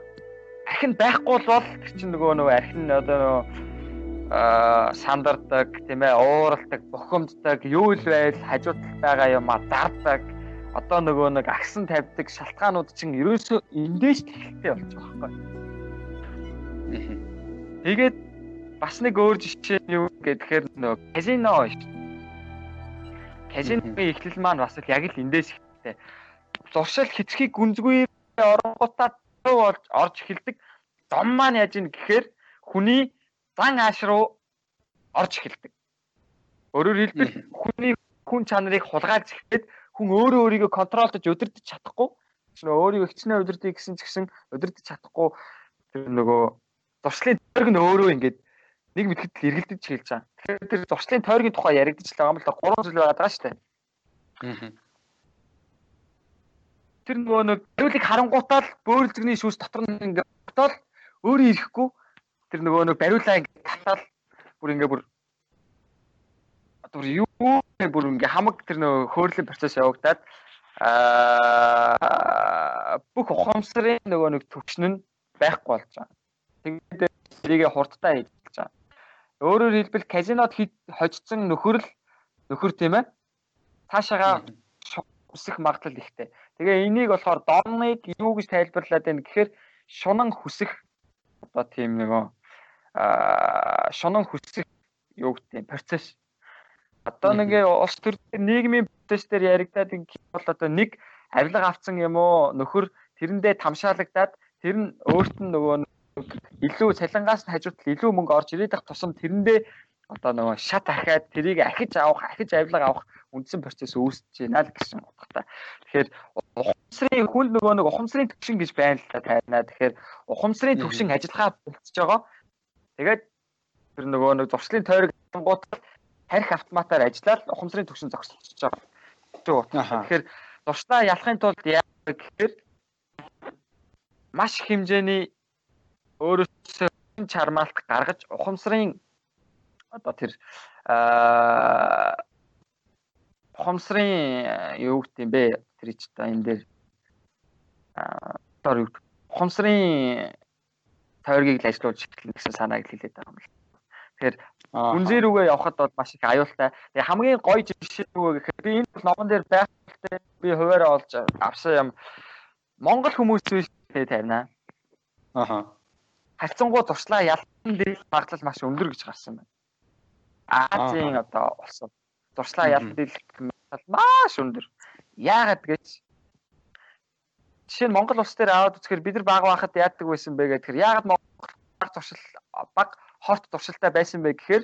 Архин байхгүй бол тэр чинь нөгөө нөгөө архин одоо нөгөө а сандардаг тийм ээ ууралдаг бухимддаг юу л байл хажууд байгаа юм а зардаг одоо нөгөө нэг агсан тавьдаг шалтгаанууд чинь ерөөсөө эндээс тэлхэлтэй болж байгаа байхгүй. Тэгээд бас нэг өөр жишээ нь юу гэхээр нөгөө казино шүү. Казиногийн эхлэл маань бас яг л эндээс ихтэй. Зуршил хэцхийг гүнзгүй оронгуудаа болж орж эхэлдэг. Зам маань яаж ийн гэхээр хүний зан ааш руу орж эхэлдэг. Өөрөөр хэлбэл хүний хүн чанарыг хулгайлж эхлээд хүн өөрөө өөрийгөө контролдож өдөрдөж чадахгүй чинь өөрийгөө хичнээн өдөрдөж гэсэн ч гэсэн өдөрдөж чадахгүй тэр нөгөө зуршлын тойрог нь өөрөө ингээд нэг мэтгэд л эргэлдэж хэлж байгаа. Тэгэхээр тэр зуршлын тойргийн тухай яригдчих л байгаа юм л да 3 жил байгаа даа шүү дээ. Аа. Тэр нөгөө нэг зөвлөг харангуутаа л бөөлзгний шүүс дотор нь ингээд тотол өөрөө ирэхгүй тэр нөгөө нэг бариулаа ингээд татаал бүр ингээд бүр бүр юу бүр ингээ хамаг тэр нөө хөөрлийн процесс явагдаад аа бүх ухамсарын нөгөө нэг төвчн нь байхгүй болж байгаа. Тэгээд тэрийг хурдтай хийж байгаа. Өөрөөр хэлбэл казинод хожсон нөхөр л нөхөр тийм ээ. Цаашаага хүсэх магадлал ихтэй. Тэгээ энийг болохоор доныг юу гэж тайлбарлаад байна гэхээр шунан хүсэх одоо тийм нөгөө аа шунан хүсэх юу гэдэг процесс Одоо нэг улс төр нийгмийн процесс дээр яригадаад ингээд бол одоо нэг авилга авцсан юм уу нөхөр тэрэндээ тамшаалагдаад тэр нь өөрт нь нөгөө илүү цалингаас нь хажуудал илүү мөнгө орж ирээд ах тусам тэрэндээ одоо нөгөө шат ахаад тэрийг ахиж авах ахиж авилга авах үндсэн процесс үүсэж байна л гэсэн утгатай. Тэгэхээр ухамсарын хүн нөгөө нэг ухамсарын төвшин гэж байна л та тайнаа. Тэгэхээр ухамсарын төвшин ажиллагаа болцож байгаа. Тэгээд тэр нөгөө нэг зуршлын тойрог гот тарих автоматаар ажиллаад ухамсарын төвшин зогсолцож байгаа. Тэгэхээр дуршлаа ялахын тулд яа гэхээр маш их хэмжээний өөрөөсөө чармаалт гаргаж ухамсарын одоо тэр аа хомсрын юу гэдэг юм бэ? Тэр ч та энэ дээр аа дор юу хомсрын тойргийг л ажиллуулж эхэлнэ гэсэн санааг хэлээд байгаа юм л. Тэгэхээр Үнзээ рүүгээ явхад бол маш их аюултай. Тэгээ хамгийн гоё жишээ юу гэхээр би энэ номон дээр байхтай би хуваараа олж авсан юм. Монгол хүмүүс биш тавина. Аха. Хайцангуу туршлаа ялтан дээр багтлал маш өндөр гэж гарсан байна. Азийн одоо улсууд туршлаа ялтан дээр маш өндөр. Яагаад гэж жишээ нь Монгол улс дээр аваад үзэхээр бид нар баг байхад яадаг байсан бэ гэхээр яагаад Монгол баг туршил баг хорт туршилтай байсан бэ гэхээр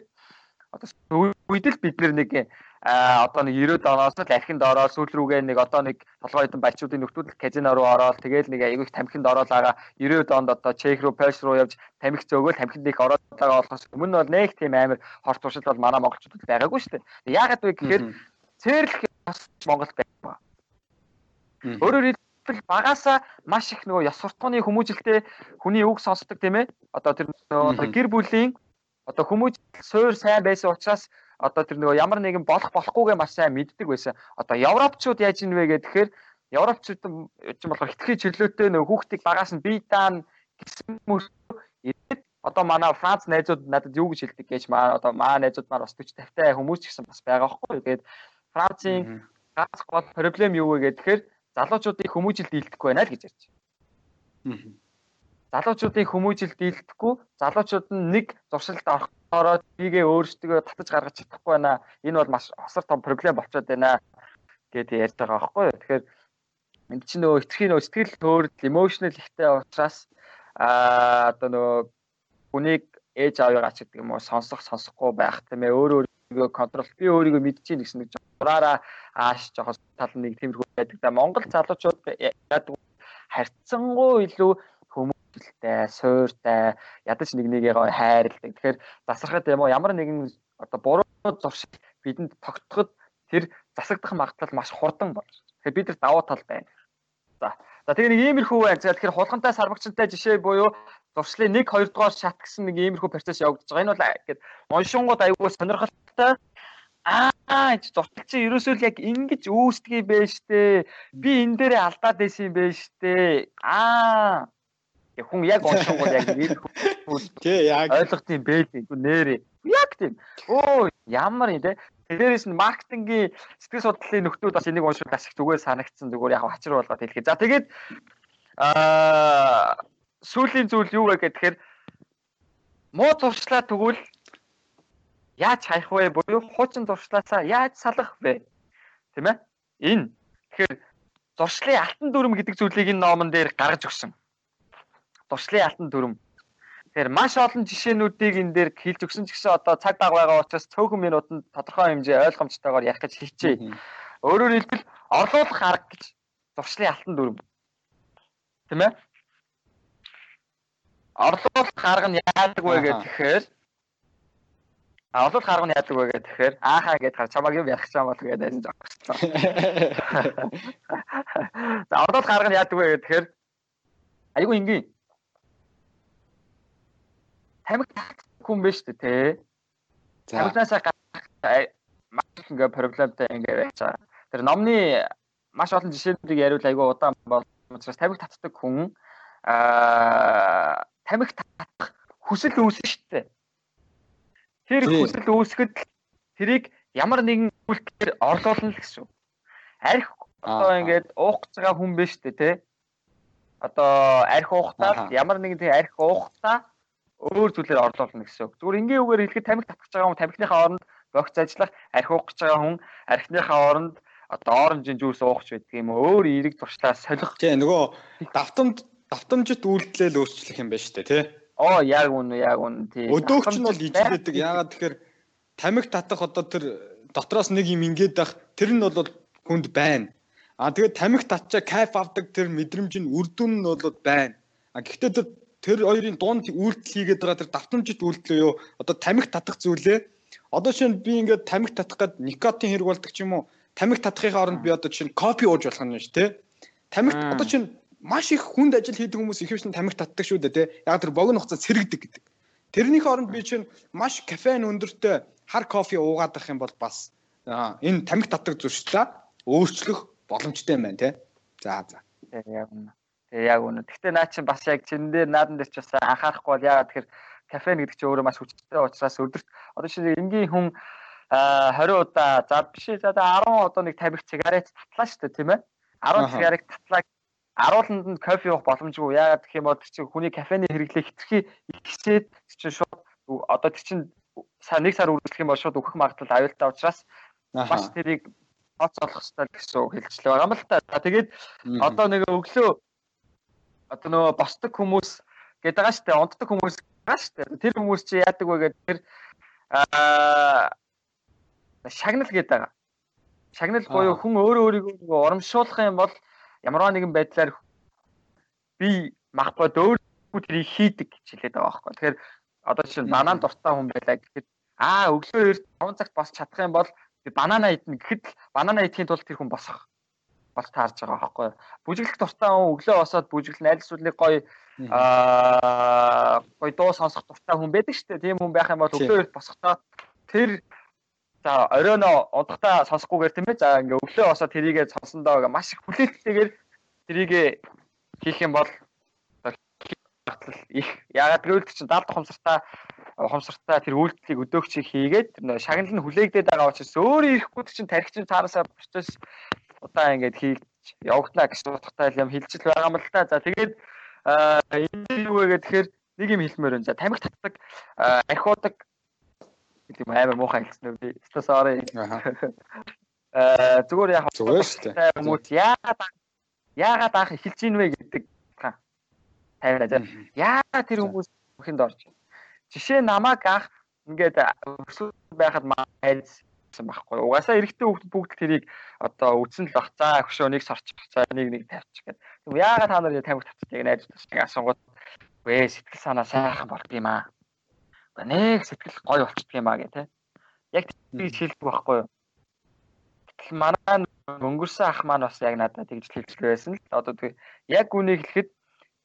одоо үед л бид нэг одоо нэг 90-ад оноос л архинд ороод сүүл рүүгээ нэг одоо нэг толгой хэдэн балчуудын нөхдүүд казино руу ороод тэгээд нэг аягүй тамхинд ороод байгаа 90-ад онд одоо Чех руу Польш руу явж тамхи зөөгөл тамхинд их ороод байгаа болохоос өмнө бол нэг тийм амар хорт туршил бол манай монголчуудад байгаагүй шүү дээ. Яагаад вэ гэхээр цэрлэх Монгол байгаа. Өөрөөр хэлбэл багаасаа маш их нөгөө ёс суртахууны хүмүүжилтэй хүний үг сонсдог тийм ээ. Одоо тэр нөгөө гэр бүлийн одоо хүмүүс суур сайн байсан учраас одоо тэр нөгөө ямар нэгэн болох болохгүйгээ маш сайн мэддэг байсан. Одоо европчууд яаж ийн вэ гэхээр европчууд чинь болохоор хитгэж чиглэлтэй нөгөө хүүхдийг багаас нь бие даан гэсэн мөрөд одоо манай Франц найзууд надад юу гэж хэлдэг гэж маа одоо маа найзууд маань бас 40 50 хүмүүс ч гэсэн бас байгаа байхгүй. Тэгээд Францын ганц гол проблем юу вэ гэхээр залуучуудыг хүмүүжилд дийлдэхгүй байна л гэж ярьж байна. Залуучуудыг хүмүүжилд дийлдэхгүй, залуучууд нь нэг зуршилд орохороо тийг өөрсдөө татаж гаргаж чадахгүй байна. Энэ бол маш осор том проблем болчиход байна гэдээ ярьж байгаа байхгүй юу. Тэгэхээр энд чинь нөгөө итгэхийн нөгөө сэтгэл төрөл emotional ихтэй учраас аа одоо нөгөө хүнийг ээж аавыгаа ч гэдэг юм уу сонсох сонсохгүй байх тийм ээ өөр өөрийгөө контрол би өөрийгөө мэдчихээн гэсэн нэг зураараа ааш жоохос тал нэг тиймэрхүү байдаг да Монгол залуучууд яадаг харьцангуй илүү хүмүүстэлтэй, суйртай, ядаж нэг нэгээ хайрладаг. Тэгэхээр засархад юм уу ямар нэгэн одоо буруу зуршил бидэнд тогтоход тэр засагдах магадлал маш хурдан болж. Тэгэхээр бид нар давуу тал байна. За. За тэгээ нэг иймэрхүү байна. За тэгэхээр хулгантай сарбагчтай жишээ буюу зуршлын 1 2 дугаар шат гэсэн нэг иймэрхүү процесс явагдаж байгаа. Энэ бол ингээд моншонгууд аягүй сонирхолтой Аа зуртал чи ерөөсөө л яг ингэж үүсдэг юм байна штэ. Би энэ дээрээ алдаад байсан юм байна штэ. Аа. Хүн яг онцгой яг нэг Тий яг ойлгох тийм байлээ. Нэрээ. Яг тийм. Оо ямар юм те. Тэрээс нь маркетингийн сэтгэл судлалын нөхдүүд бас энийг уншвал бас их зүгээр санагдсан зүгээр яг хачир болгоод хэлэхэд. За тэгээд аа сүүлийн зүйл юу вэ гэхээр муу зуршлаа тэгвэл яаж хаях вэ буюу хуучин зуршлаасаа яаж салах вэ? Тийм ээ? Энэ тэгэхээр зуршлын алтан дүрм гэдэг зүйлийг энэ номон дээр гаргаж өгсөн. Зуршлын алтан дүрм. Тэгэхээр маш олон жишээнүүдийг энэ дээр хэлж өгсөн ч гэсэн одоо цаг баг байгаа учраас цөөхөн минутанд тодорхой хэмжээ ойлгомжтойгоор ярих гэж хэлчихье. Өөрөөр хэлбэл орлуулах арга гэж зуршлын алтан дүрм. Тийм ээ? Орлуулах арга нь яадаг вэ гэхээр А олол харга нь яадаг вэ гэхээр аахаа гэд хар чамаг юм ярих чам бол гэдэг энэ зогссон. За олол харга нь яадаг вэ гэхээр айгүй энгийн. Тамиг хүн биш үү те. Тамигнасаа маш ингээ проблемтай ингээ байж байгаа. Тэр номны маш олон жишээнүүдийг яриул айгүй удаан бол учраас тамиг татдаг хүн аа тамиг татах хүсэл үүснэ шүү дээ Тэр хүсэл үүсгэд тэрийг ямар нэгэн үйлдэлээр орлуулна л гэсэн. Арх одоо ингээд уух гэж байгаа хүн биш үү те? Одоо арх уухтаа ямар нэгэн тийм арх уухтаа өөр зүйлээр орлуулна гэсэн. Зүгээр ингийн үгээр хэлэхэд тамхи татгаж байгаа хүн тамхиныхаа оронд богц ажиллах, арх уух гэж байгаа хүн архиныхаа оронд одоо оранжийн жуус уухч байдаг юм өөр эерэг туршлаа солих. Тий нөгөө давтамж давтамжит үйлдэлээ л өөрчлөх юм байна шүү дээ тий. Оо яг үнэ яг үнэ тий. Өдөөгч нь бол ижлээдэг. Яагаад тэгэхээр тамиг татах одоо тэр дотроос нэг юм ингээд байх тэр нь бол хүнд байна. А тэгээд тамиг татчаа кайф авдаг тэр мэдрэмж нь үрдүн нь бол байна. А гэхдээ тэр тэр хоёрын дунд үйлдэл хийгээд байгаа тэр давтамжит үйлдэл юу одоо тамиг татах зүйлээ одоо шинэ би ингээд тамиг татах гээд никотин хэрэг болдог ч юм уу тамиг татахын оронд би одоо чинь кофе ууж болох юм шүү дээ. Тамиг одоо чинь маш их хүнд ажил хийдэг хүмүүс ихэвчлэн тамхи татдаг шүү дээ тий. Яг тэр богино хугацаанд сэргдэг гэдэг. Тэрнийх оронд би чинь маш кафеин өндөртэй хар кофе уугаадах юм бол бас энэ тамхи татдаг зуршлаа өөрчлөх боломжтой юм байна тий. За за. Тэгээ яг үнэ. Тэгээ яг үнэ. Гэхдээ наа чинь бас яг чин дээр наадан дээр ч бас анхаарахгүй бол яагаад тэгэхээр кафе гэдэг чинь өөрөө маш хүчтэй учраас өдөрт одоо шинэ энгийн хүн 20 удаа за биш за 10 одоо нэг тамхи сигарет татлаа шүү дээ тийм ээ 10 сигарет татлаа арууланд нь кофе уух боломжгүй яагаад гэх юм бол чи хүний кафений хэрэглээ хэтэрхий ихсээд чинь шууд одоо тэр чинь нэг сар үргэлжлэх юм бол шууд өгөх магадлал аюултай учраас бас тэрийг тооц олох хэрэгтэй гэсэн хэлжлээ байгаа юм л та. Тэгээд одоо нэг өглөө одоо нөгөө босдог хүмүүс гэдэг байгаа шүү дээ. Унтдаг хүмүүс байгаа шүү дээ. Тэр хүмүүс чи яадаг вэ гэдэг тэр аа шагнал гэдэг байгаа. Шагнал буюу хүн өөрөө өөрийгөө урамшуулах юм бол ямар нэгэн байдлаар би махбод өөр тэрийг хийдэг гэж хэлээд байгаа байхгүй. Тэгэхээр одоо жишээ нь банан дуртай хүн байлаа гэхэд аа өглөө 5 цагт босч чадах юм бол банана идэх гэхэд банана идэхийн тулд тэр хүн босох бол таарж байгаа байхгүй. Бүжиглэх дуртай хүн өглөө босоод бүжиглэн аль зүйлийг гоё аа гоё дуу сонсох дуртай хүн байдаг шүү дээ. Тийм хүн байх юм бол өглөө эрт босохдоо тэр за оройно удахтаа сонсохгүйгээр тийм ээ. За ингээ өглөө босоод тэрийгээ сонсондоо маш их хүлээлттэйгээр тэрийгээ хийх юм бол их ягаад гэвэл чинь 70 ухамсартаа ухамсартаа тэр үйлдэлийг өдөөгчийг хийгээд тэр шагнал нь хүлээгдээд байгаа учраас өөрөө ирэхгүй чинь тархичин цаанаасаа процесс удаа ингээд хийж явагдана гэж утгатай юм хэлжил байгаа юм л да. За тэгээд энэ юу вэ гэхээр нэг юм хэлмээр байна. За тамхи татдаг архиудаг гэдэг юм амар муухай хэлсэн үү би. Стасари. Аа зүгээр яг зүгээр шүү дээ. Хүмүүс яагаад яагаад анх эхэлж ийн вэ гэдэг тавина за. Яагаад тэр хүмүүс бүхэнд орж байна. Жишээ намайг анх ингээд өсвөр байхад майз гэсэн байхгүй. Угаасаа эрэгтэй хүүхд бүгд тэрийг одоо үдсэн л бах. За хөшөө нэг сорчих. За нэг нэг тавьчих гэдэг. Тэгвэл яагаад та нар тамхи татчих яг найз тусдаг асуугууд вэ сэтгэл санаа сайхан болд юм аа. Нэг сэтгэл гой болчихдаг юм аа гэх тээ. Яг тийж хэлдэг байхгүй юу? Гэтэл манай өнгөрсөн ах маань бас яг надад тэгж хэлж байсан л. Одоо тэг яг үнийг хэлэхэд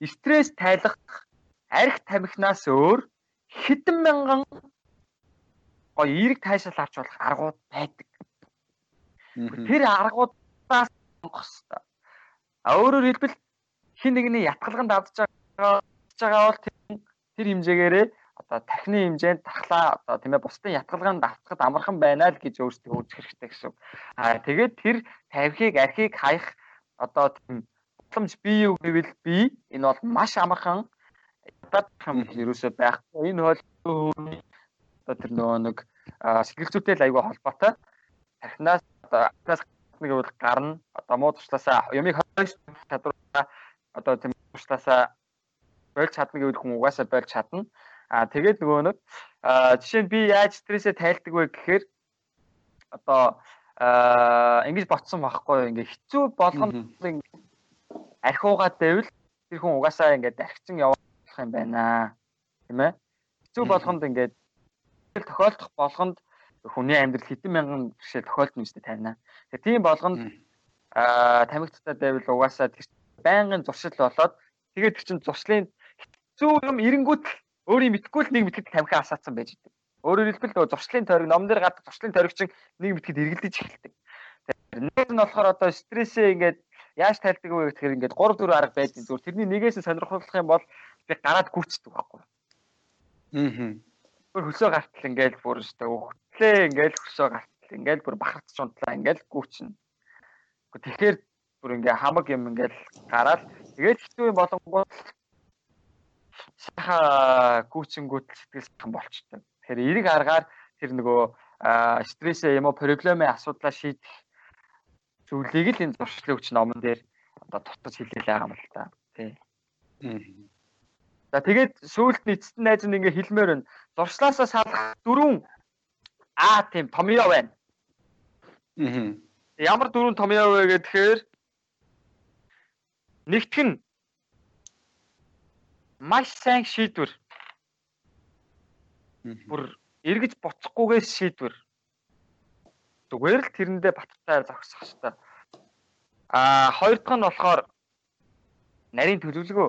стресс тайлах арх тамхинаас өөр хэдэн мянган гоё эерэг тайшаал авч болох аргууд байдаг. Тэр аргуудаас сонгох хэрэгтэй. А өөрөөр хэлбэл хин нэгний ятгалганд авдж байгаа бол тэр хэмжээгээрээ одоо тархины хэмжээнд тархлаа одоо тийм ээ бусдын ятгалганд авцахад амархан байна л гэж өөрсдөө үзэх хэрэгтэй гэсэн. А тэгээд тэр тавхийг архийг хаях одоо тийм боломж бий юу гэвэл би энэ бол маш амархан юм ерөөсөө байхгүй. Энэ бол одоо тэр нөгөө нэг сэтгэл зүйтэй л аягүй холбоотой. Тархинаас одоо атаас нэг бол гарна. Одоо муу туслаасаа юмыг хойш чадвараа одоо тийм туслаасаа болж чадна гэвэл хүн угаасаа болж чадна. Аа тэгээд нөгөө нэг жишээ нь би яаж стрессээ тайлдаг вэ гэхээр одоо ингэж ботсон байхгүй ингээ хэцүү болгоно архиугаад байвал тэр хүн угаасаа ингээд архицсан явах юм байна. Тийм ээ. Хэцүү болгонд ингээд тохиолдох болгонд хүний амьдрал хэдэн мянган жишээ тохиолдно үстэй тайна. Тэгээ тийм болгонд аа тамигттай байвал угаасаа тэр байнгын зуршил болоод тэгээд тэр чин зуршлын хэцүү юм эренгүүт өөрийн мэдгүй л нэг мэтгэд тамхи асаацсан байж идэг. Өөрөөр хэлбэл зуршлын тойрог ном дээр гадаг зуршлын тойрог чинь нэг мэтгэд эргэлдэж эхэлдэг. Нэг нь болохоор одоо стрессээ ингээд яаж тайлдаг вэ гэхээр ингээд 3 4 арга байдаг зүгээр тэрний нэгээс сонирхолтой юм бол би гараад гүйцэдэг байхгүй. Аа. Бүр хөсөө гартал ингээд бүр өстэй өгтлээ ингээд хөсөө гартал ингээд бүр бахарч унтлаа ингээд гүйцэнэ. Тэгэхээр бүр ингээ хамаг юм ингээд гараад тэгээд хэцүү юм болонгууд саха гүйцэнгүүт сэтгэл сайхан болчтой. Тэгэхээр эрэг аргаар тэр нөгөө стрессээ юм уу проблемын асуудлаа шийдэх зүйлийг л энэ зуршлын хүч номон дээр одоо тутаж хэлээл байгаа юм л та. Тий. За тэгээд сүүлд эцэст нь найз нь ингээ хэлмээр байна. Зуршлаасаа салах дөрөв аа тийм томьёо байна. Аа. Ямар дөрөв томьёо вэ гэхээр нэгтгэх нь маш сайн шийдвэр. Бүр эргэж буцахгүйгээс шийдвэр зүгээр л тэрэндээ баттай зогсох хэрэгтэй. Аа хоёр дахь нь болохоор нарийн төлөвлөгөө.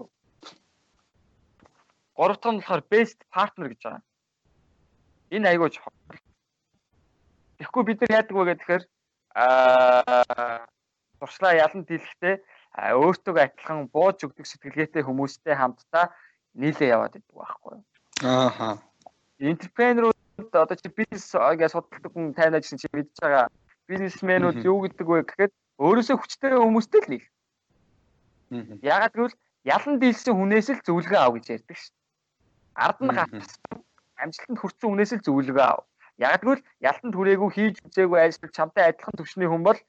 Гурав дахь нь болохоор best partner гэж байгаа. Энэ айгуу чухал. Тэгэхгүй бид нар яадаг вэ гэхээр аа туршлаа ялан дийлэхдээ өөртөө адилхан бууж өгдөг сэтгэлгээтэй хүмүүстэй хамтдаа нийлээ яваад идэг байхгүй. Ааха. Энтерпренерүүд одоо чи бизнес гэж судалдаг хүн тайнаа гэсэн чи мэдж байгаа бизнесмэнүүд юу гэдэг вэ гэхэд өөрөөсөө хүчтэй хүмүүстэй л нийл. Ягаад гэвэл ялан дийлсэн хүнээс л зөвлөгөө ав гэж ярьдаг шүү. Ард нь гатсан амжилтанд хүрсэн хүнээс л зөвлөгөө ав. Яг тэгвэл ялтанд хүрээгүй хийж үзээгүй ажиллаж чамтай адилхан төвшний хүн бол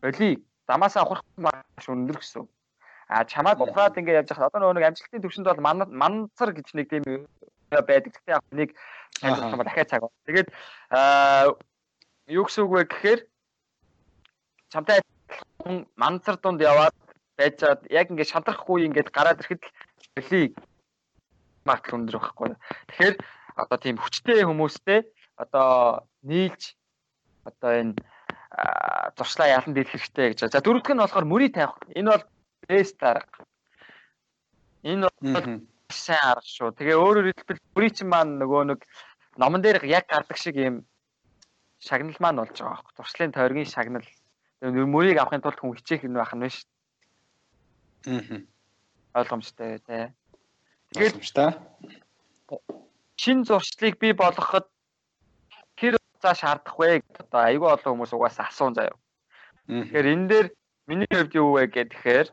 болий замаасаа ухрах маш өндөр гэсэн. А чамайг ухраад ингэ явж хахад одоо нөгөө нэг амжилтын төвшөнд бол манцар гэж нэг тийм байдаг. Гэхдээ яг нэг амжилт юм дахиад цаг. Тэгээд аа юу гэсэн үг вэ гэхээр чамтай манцар дунд яваад байжгаад яг ингэ шантрахгүй ингээд гараад ирэхэд болий мат өндөр байхгүй. Тэгэхээр одоо тийм хүчтэй хүмүүстэй одоо нийлж одоо энэ зуршлаа ялан хэрэгтэй гэж. За дөрөвдөг нь болохоор мөрий тавих. Энэ бол бэст арга. Энэ бол сайн арга шүү. Тэгээ өөрөөр хэлбэл мөрий чинь маань нөгөө нэг номон дээр яг гардаг шиг юм шагнал маань болж байгаа байхгүй. Зуршлын тойргийн шагнал. Тэгээ мөрийг авахын тулд хүн хичээх юм байх нь биш. Аа. Ойлгомжтой тий. Тэгээд шин зуршлыг бий болгоход цаа шаардах вэ гэдэг одоо айгүй олон хүмүүс угаасаа асуун заяа. Тэгэхээр энэ дээр миний хувьд юу вэ гэхээр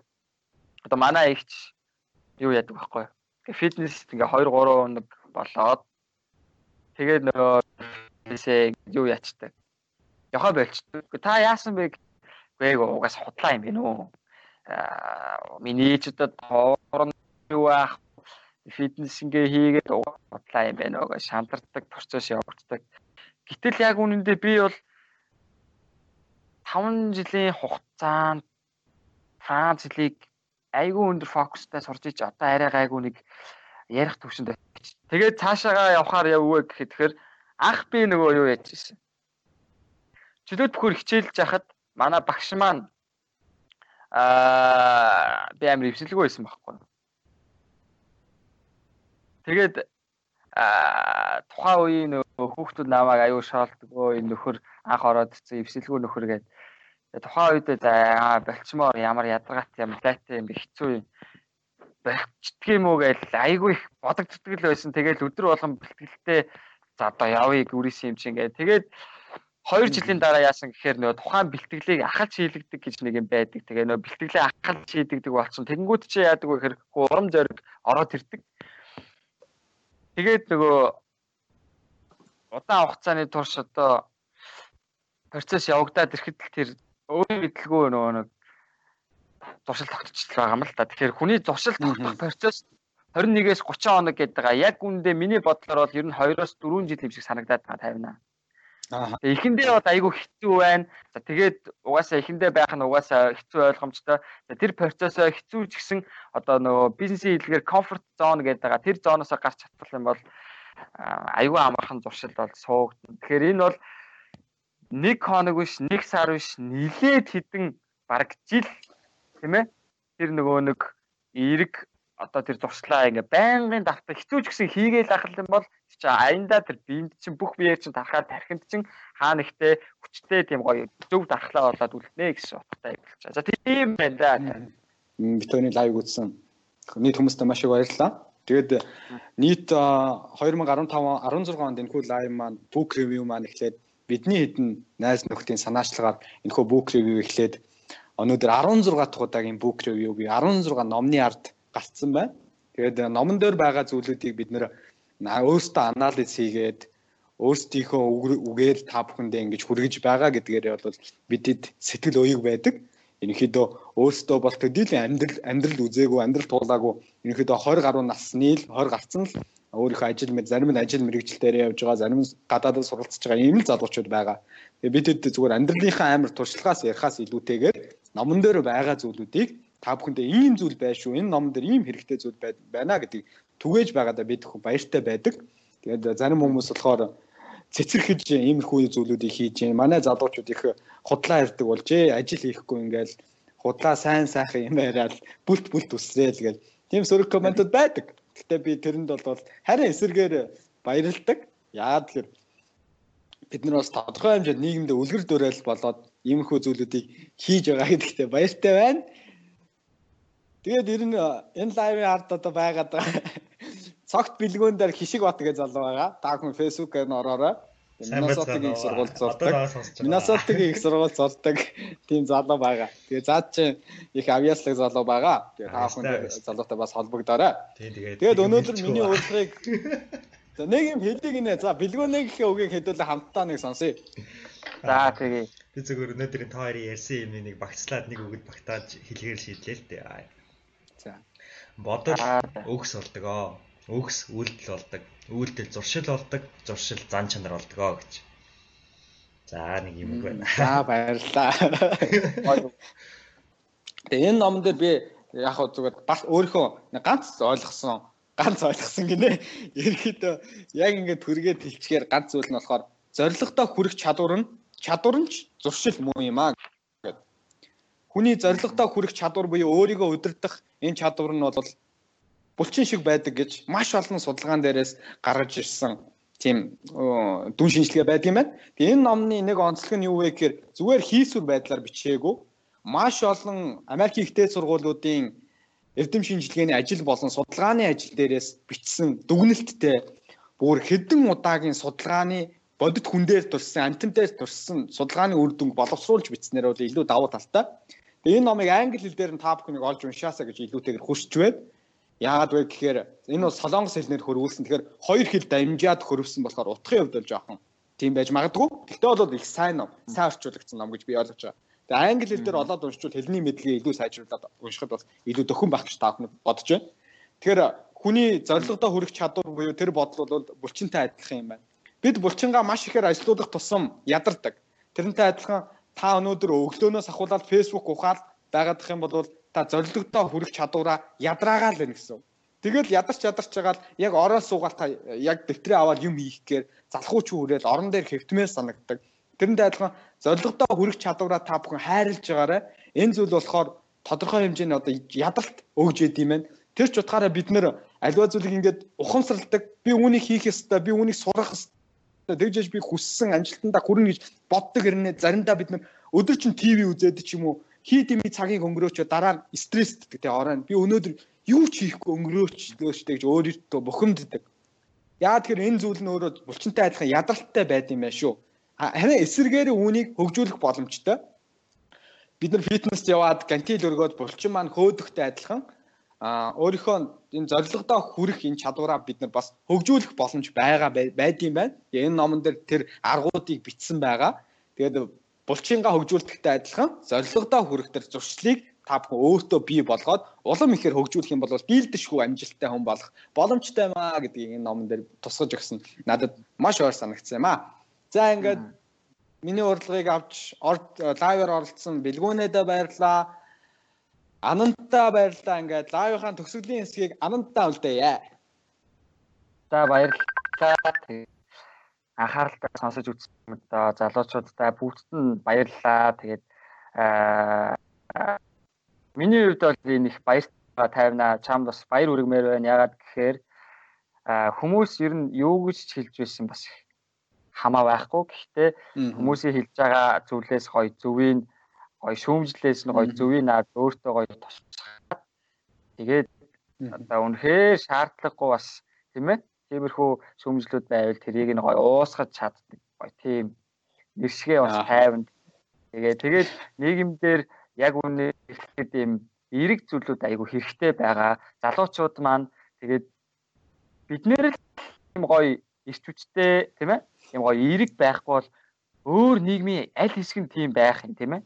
одоо манай ихч юу яадаг байхгүй. Фитнес ингээ 2 3 хоног болоод тэгээд нөгөө юу ячдаг. Яхаа болчдөг. Та яасан бэ гээг угаас худлаа юм бэ нөө. Аа миний ээжүүдэд хоорон юу ах фитнес ингээ хийгээд худлаа юм бэ нөө шантардаг процесс явагддаг. Гэтэл яг үнэндээ би бол 5 жилийн хугацаанд Франц хэлийг айгүй өндөр фокустай сурж иж одоо арай гайгүй нэг ярих төвшөнд очиж. Тэгээд цаашаагаа явхаар яввэ гэхэд тэгэхээр анх би нөгөө юу яаж ирсэн. Чөлөөт бүхөр хичээлж яхад манай багш маань аа би амир өвсөлгүй байсан байхгүй. Тэгээд аа тухайн үеийн хүүхдүүд намайг аюу шаалдгөө энэ нөхөр анх ороод ирсэн эвсэлгүй нөхөр гэдэг тухайн үед аа болчмоор ямар ядаргаат юм лайтай юм хэцүү юм болчдөг юм уу гэж айгүй их бодогддог л байсан. Тэгээд өдөр болгон бэлтгэлтэй за одоо явъя гүрийсэн юм чинь гэдэг. Тэгээд 2 жилийн дараа яасан гэхээр нөгөө тухайн бэлтгэлийг ахалж хийлэгдэг гэж нэг юм байдаг. Тэгээ нөгөө бэлтгэлээ ахалж хийдэгдэг болсон. Тэнгүүд чи яадаг вэ гэхээр урам зориг ороод ирдэг. Тэгээд нөгөө удаан хугацааны турш одоо процесс явагдаад ирэхэд л тэр өөрийн мэдлгүй нөгөө нэг зуршил тогтчихлоо байгаа юм л та. Тэгэхээр хүний зуршил тогтох процесс 21-ээс 30 хоног гэдэг байгаа. Яг үндэ миний бодлоор бол ер нь 2-оос 4 жил юм шиг санагдаад байгаа тавина. Аа. Эхэндээ бол айгүй хэцүү байна. За тэгээд угаасаа эхэндээ байх нь угаасаа хэцүү ойлгомжтой. Тэр процессоо хэцүү ч гэсэн одоо нөгөө бизнесийн хэлгээр comfort zone гэдэг байгаа. Тэр зооноосоо гарч чадвал юм бол айгүй амархан зуршил бол суугдана. Тэгэхээр энэ бол нэг хоног биш, нэг сар биш, нилээд хідэн бараг жил тийм ээ. Тэр нөгөө нэг эрг одоо тэр зуршлаа ингээ байнгын давтаа хэцүү ч гэсэн хийгээл ах юм бол чи аяндаа тэр биед чинь бүх биеэр чинь тарахаар тархинд чинь хаа нэгтээ хүчтэй тийм гоё зөв дархлаа болоод үлднэ гэсэн утгатай явуулж байгаа. За тийм байна да. Битүүний лайв үзсэн. Нийт хүмүүстээ маш их баярлалаа. Тэгээд нийт 2015 16 онд энэхүү лайв маань book review маань эхлээд бидний хэдэн найз нөхдийн санаачлагаар энэхүү book review эхлээд өнөөдөр 16 дахь удаагийн book review би 16 номны ард гарцсан байна. Тэгээд номон дээр байгаа зүйлүүдийг бид нэр өөрсдөө анализ хийгээд өөрсдийнхөө үгээр та бүхэндээ ингэж хүргэж байгаа гэдгээр бол бидэд сэтгэл уяг байдаг. Ерөнхийдөө өөрсдөө бол төдийлөн амьдрал амьдрал үзээгүй амьдрал туулаагүй ерөнхийдөө 20 гаруй насны л 20 гарцсан л өөрийнхөө ажил мэд зарим нь ажил мэрэгжил дээр явж байгаа зарим нь гадаадд суралцж байгаа ийм л залуучууд байгаа. Тэгээ бидэд зүгээр амьдралынхаа амар туршлагаас ярихаас илүүтэйгээр номон дээр байгаа зүйлүүдийг та бүхэндээ ийм зүйл байна шүү энэ номон дээр ийм хэрэгтэй зүйл байна гэдгийг түгээж байгаадаа бид баяртай байдаг. Тэгээд зарим хүмүүс болохоор цэцэрхэж иймэрхүү зүйлүүдийг хийж байна. Манай залуучууд их худлаа ирдэг болж ээ ажил хийхгүй ингээл худлаа сайн сайхан юм яриад бүлт бүлт үсрээл гэл тийм сөрөг комментууд байдаг. Гэтэ би тэрэнд бол харин эсэргээр баярлдаг. Яагаад тэгэхээр бид нар бас тодорхой хэмжээнд нийгэмд үлгэр дуурайл болоод иймэрхүү зүйлүүдийг хийж байгаа гэдэгтээ баяртай байна. Тэгээд ер нь энэ лайвын ард одоо байгаад байгаа цогт бэлгүүн дээр хишиг бат гэж залуу байгаа. Та хүн фэйсбүүкээр н ороорой. Минасотгийн их сургууль зурдаг. Минасотгийн их сургууль зурдаг тийм залуу байгаа. Тэгээ заад чи их авьяаслаг залуу байгаа. Тэгээ та хүн залуутай бас холбогдоорой. Тэгээд өнөөдөр миний урилгыг За нэг юм хэлдэг нэ. За бэлгүүнэ гэхээ үгийг хэдүүлээ хамтдаа нэг сонсъё. За тэгээ. Би зөвхөн өнөөдөр энэ хоёрын ярьсан юм нэг багцлаад нэг үгэд багтааж хэлгээр шийдлээ л дээ. За. Бодол өгс болдгоо. Өгс үйлдэл болдог. Үйлдэл зуршил болдог. Зуршил зан чанар болдгоо гэж. За нэг юм байна. За баярлалаа. Тэгээ энэ номон дээр би яг хөө зүгээр бас өөрийнхөө ганц ойлгосон ганц ойлгосон гинэ. Ерөнхийдөө яг ингээд түргээд хэлчихээр ганц зүйл нь болохоор зоригтой хүрэх чадвар нь чадвар нь зуршил муу юм аа гэдэг. Хүний зоригтой хүрэх чадвар буюу өөрийгөө удирдах энэ чадвар нь бол булчин шиг байдаг гэж маш олон судалгаан дээрээс гаргаж ирсэн тийм дүн шинжилгээ байдаг юм байна. Тэгээ энэ номны нэг онцлог нь юу вэ гэхээр зүгээр хийсвэр байдлаар бичээгүй маш олон Америкийн ихтэй сургуулиудын эрдэм шинжилгээний ажил болон судалгааны ажил дээрээс бичсэн дүгнэлттэй бүр хэдэн удаагийн судалгааны бодит хүн дээр турсан, амтан дээр турсан судалгааны үр дүнг боловсруулж бичснээр бол илүү давуу талтай. Тэгээ энэ номыг англи хэл дээр нь та бүхнийг олж уншаасаа гэж илүүтэйгээр хүсэж байна. Яагаад вэ гэхээр энэ бол солонгос хэлнээр хөрвүүлсэн. Тэгэхээр хоёр хэл дамжаад хөрвсөн болохоор утгын хувьд бол жоохон тийм байж магадгүй. Гэхдээ бол их сайн ном, сайн орчуулагдсан ном гэж би ойлгож байгаа. Тэгээ англи хэл дээр олоод уншчвал хэлний мэдлэгээ илүү сайжруулад уншихад бас илүү дөхөн байх гэж та бүхэн бодож байна. Тэгэхээр хүний зорилгодоо хүрэх чадвар буюу тэр бодол бол булчинтай адилхан юм байна. Бид булчингаа маш ихээр ажилуулах тусам ядардаг. Тэрнтэй адилхан та өнөөдөр өглөөнөөс ахуулаад фэйсбુક ухаал байгаадах юм бол та зорилгодоо хүрэх чадвараа ядраагаал байна гэсэн. Тэгэл ядарч ядарч жагаад яг ороо суугаал та яг дэвтрээ аваад юм хийх гээр залхууч хүрээл орон дээр хэвтмээр санагддаг. Тэрнтэй адилхан зорилгодоо хүрэх чадвараа та бүхэн хайрлж байгаарай. Энэ зүйл болохоор тодорхой хэмжээний одоо ядаралт өгж яд юм байна. Тэр ч утгаараа бид нэр альва зүйлийг ингээд ухамсарладаг. Би үүнийг хийх ёстой, би үүнийг сурах ёстой. Тэгжээж би хүссэн амжилтандаа хүрнэ гэж боддог хэрнээ заримдаа бид нар өдөр чинь ТV үзээд ч юм уу хий дими цагийг өнгөрөөч дараа нь стресстэй тэ ороо. Би өнөөдөр юу ч хийхгүй өнгөрөөч лөөчтэй гэж өөрөөдөө бухимддаг. Яа тэгэхээр энэ зүйл нь өөрөө булчинтай адилхан ядаралтай байд юм байна шүү. Харин эсэргээр үүнийг хөгжүүлэх боломжтой. Бид нар фитнест яваад гантил өргөөд булчин маань хөөдөхтэй адилхан а өөрийнхөө энэ зорилгодоо хүрэх энэ чадвараа бид нар бас хөгжүүлэх боломж байгаа байдсан байна. Энэ номон дээр тэр аргуудыг бичсэн байгаа. Тэгээд булчингаа хөгжүүлэхтэй адилхан зорилгодоо хүрэх тэр зуршлыг та бүхэн өөртөө бий болгоод улам ихээр хөгжүүлэх юм бол дийлдэшгүй амжилттай хүн болох боломжтой маа гэдгийг энэ номон дээр тусгаж өгсөн. Надад маш ойр санагдсан юм аа. За ингээд миний урилгыг авч лайваар оролцсон бэлгүүнэдэ баярлаа. Анантаа баярлаа. Ингээд лайвынхаа төгсгөлийн хэсгийг анантаа үлдээе. За баярлалаа. Анхааралтай сонсож үзсэн одоо залуучуудаа бүгдд нь баярлалаа. Тэгээд аа миний хувьд бол энэ их баяр тайвна чамд бас баяр үргэмээр байна. Ягаад гэхээр хүмүүс ер нь юу гэж хэлж байсан бас хамаа байхгүй. Гэхдээ хүмүүсийн хэлж байгаа зүйлээс гоё зөвийн гоё шүүмжлээс нь гоё зөвийн наад өөртөө гоё тусгаад тэгээд одоо үнэхээр шаардлагагүй бас тийм ээ тиймэрхүү шүүмжлүүд байвал тэрийг нь гоё уусгаж чаддаг. Гоё тийм нэршгээ бас тайван. Тэгээд тэгээд нийгэмдэр яг үнэ ихэд юм эерэг зүйлүүд айгүй хэрэгтэй байгаа. Залуучууд маань тэгээд бид нэр л юм гоё ирч хүчтэй тийм ээ? Юм гоё эерэг байхгүй бол өөр нийгмийн аль хэсэг нь тийм байх юм тийм ээ.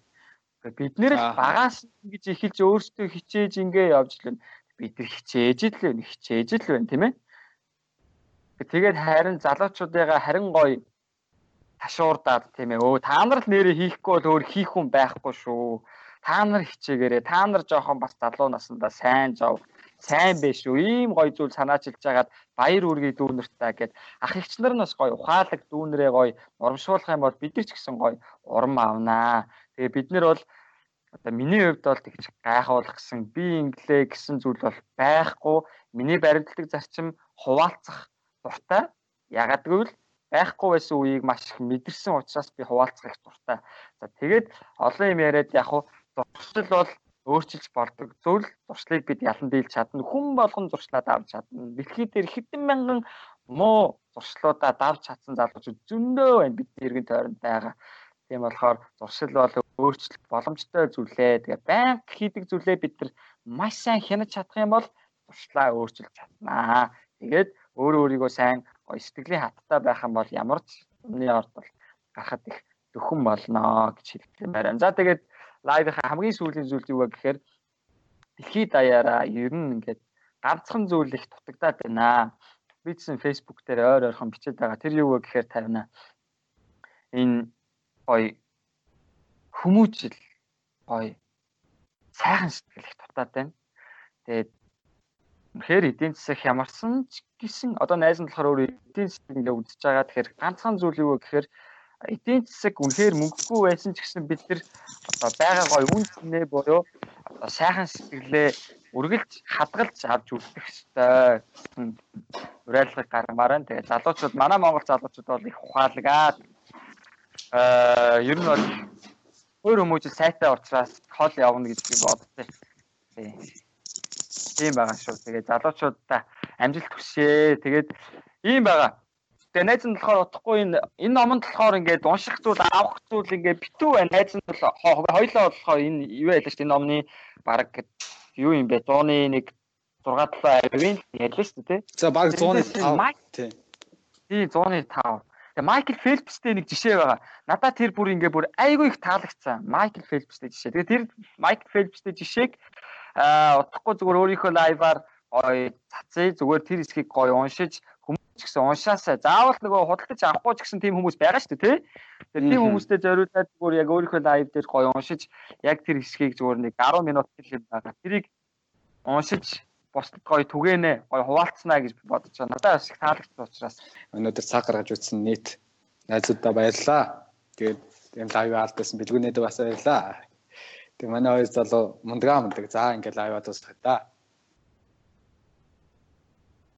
Бид нэр л багаас ингэж эхэлж өөрсдөө хичээж ингээ явж л байна. Бид нар хичээж л байна, хичээж л байна тийм ээ. Тэгээд харин залуучуудыгаа харин гоё ташуурдаад тийм ээ. Өө та нар л нэрээ хийхгүй бол өөр хийх хүн байхгүй шүү. Та нар хичээгээрээ та нар жоохон бас залуу насндаа сайн жав сайн биш үү? Ийм гоё зүйл санаачилж хагаад баяр үргээ дүүнэртаа гэд ах эгч нар нь бас гоё ухаалаг дүүнрээ гоё урамшуулах юм бол бид нар ч гэсэн гоё урам авнаа. Тэгээ бид нар бол одоо миний хувьд бол тэгж гайхуулах гэсэн би инглээ гэсэн зүйл бол байхгүй. Миний баримтлагдаг зарчим хуваалцах дуртай. Ягаад гэвэл байхгүй байсан үеийг маш их мэдэрсэн учраас би хуваалцах их дуртай. За тэгээд олон юм яриад яг хуу зуршил бол өөрчилж болдог. Зөвл зуршлыг бид ялан дийлж чадна. Хүн болгон зуршлаад авч чадна. Дэлхий дээр хэдэн мянган муу зуршлуудаа давж чадсан залуучууд зөндөө байна бидний иргэн тойронд байгаа. Тийм болохоор зуршил бол өөрчлөх боломжтой зүйлээ. Тэгээ банк хийдэг зүйлээ бид нар маш сайн хянаж чадах юм бол зуршлаа өөрчилж чаднаа. Тэгээд өөрөө өөрийгөө сайн сэтгэлийн хаттай байх юм бол ямар ч юмны орд бол гарахад их дөхөн болно гэж хэлмээр байна. За тэгээд лайвынхаа хамгийн сүүлийн зүйл юу вэ гэхээр дэлхийд даяараа ер нь ингээд ганцхан зүйл их дутагдаад байна. Би чинь Facebook дээр ойр ойрхон бичээд байгаа. Тэр юу вэ гэхээр тавина. Энэ гоё хүмүүжил гоё сайхан сэтгэл их дутаад байна. Тэгээд үнэхээр эдийн засаг хямарсан ч гэсэн одоо найз нь болохоор өөр эдийн засаг ингээ үдчихэж байгаа. Тэгэхээр ганцхан зүйл юу вэ гэхээр эдийн засаг үнэхээр мөнгөгүй байсан ч гэсэн бид нар одоо байгаа гоё үн цэнэ буюу одоо сайхан сэтгэлээ үргэлж хадгалж авч үлдэх ёстой. Уриалгыг гаргамаар нь тэгээ залуучууд манай монгол залуучууд бол их ухаалгаад аа ер нь бол өөр хүмүүжил сайтай учраас хол явна гэдгийг боддог. Тийм байгаа шүү. Тэгээ залуучуудаа амжилт хүсье. Тэгээд ийм байгаа. Тэгээ найз нь болохоор утахгүй энэ энэ номонд болохоор ингээд унших зүйл авах зүйл ингээд битүү байна. Найз нь бол хоёлоо болохоор энэ юу байлаа шүү дээ номны баг юу юм бэ? 101 6 7 авийн ярьлаа шүү дээ. За баг 105 тий. Тий 105. Тэгээ Майкл Фелпстэй нэг жишээ байгаа. Надад тэр бүр ингээ бүр айгүй их таалагдсан. Майкл Фелпстэй жишээ. Тэгээ тэр Майкл Фелпстэй жишээг утахгүй зүгээр өөрийнхөө лайваар гоё цацъя зүгээр тэр хэсгийг гоё уншиж ч гэсэн уншаасаа заавал нөгөө худалдаж авахгүй ч гэсэн тийм хүмүүс байгаа шүү дээ тий. Тэгэхээр тийм хүмүүстэй зориулаад зүгээр яг өөрийнхөө лайв дээр гоё уншиж яг тэр хэсгийг зүгээр нэг 10 минут юм байгаа. Тэрийг уншиж бусдад гоё түгээнэ гоё хуваалцснаа гэж бодож байна. Надад бас их таалагдсан учраас өнөөдөр цаг гаргаж үзсэн нийт найзуудаа баярлалаа. Тэгээд энэ лайв алдсан бэлгүүнээд бас баярлалаа. Тэг манай хоёр залуу мундгаа мундаг. За ингээл лайв дуусгах та.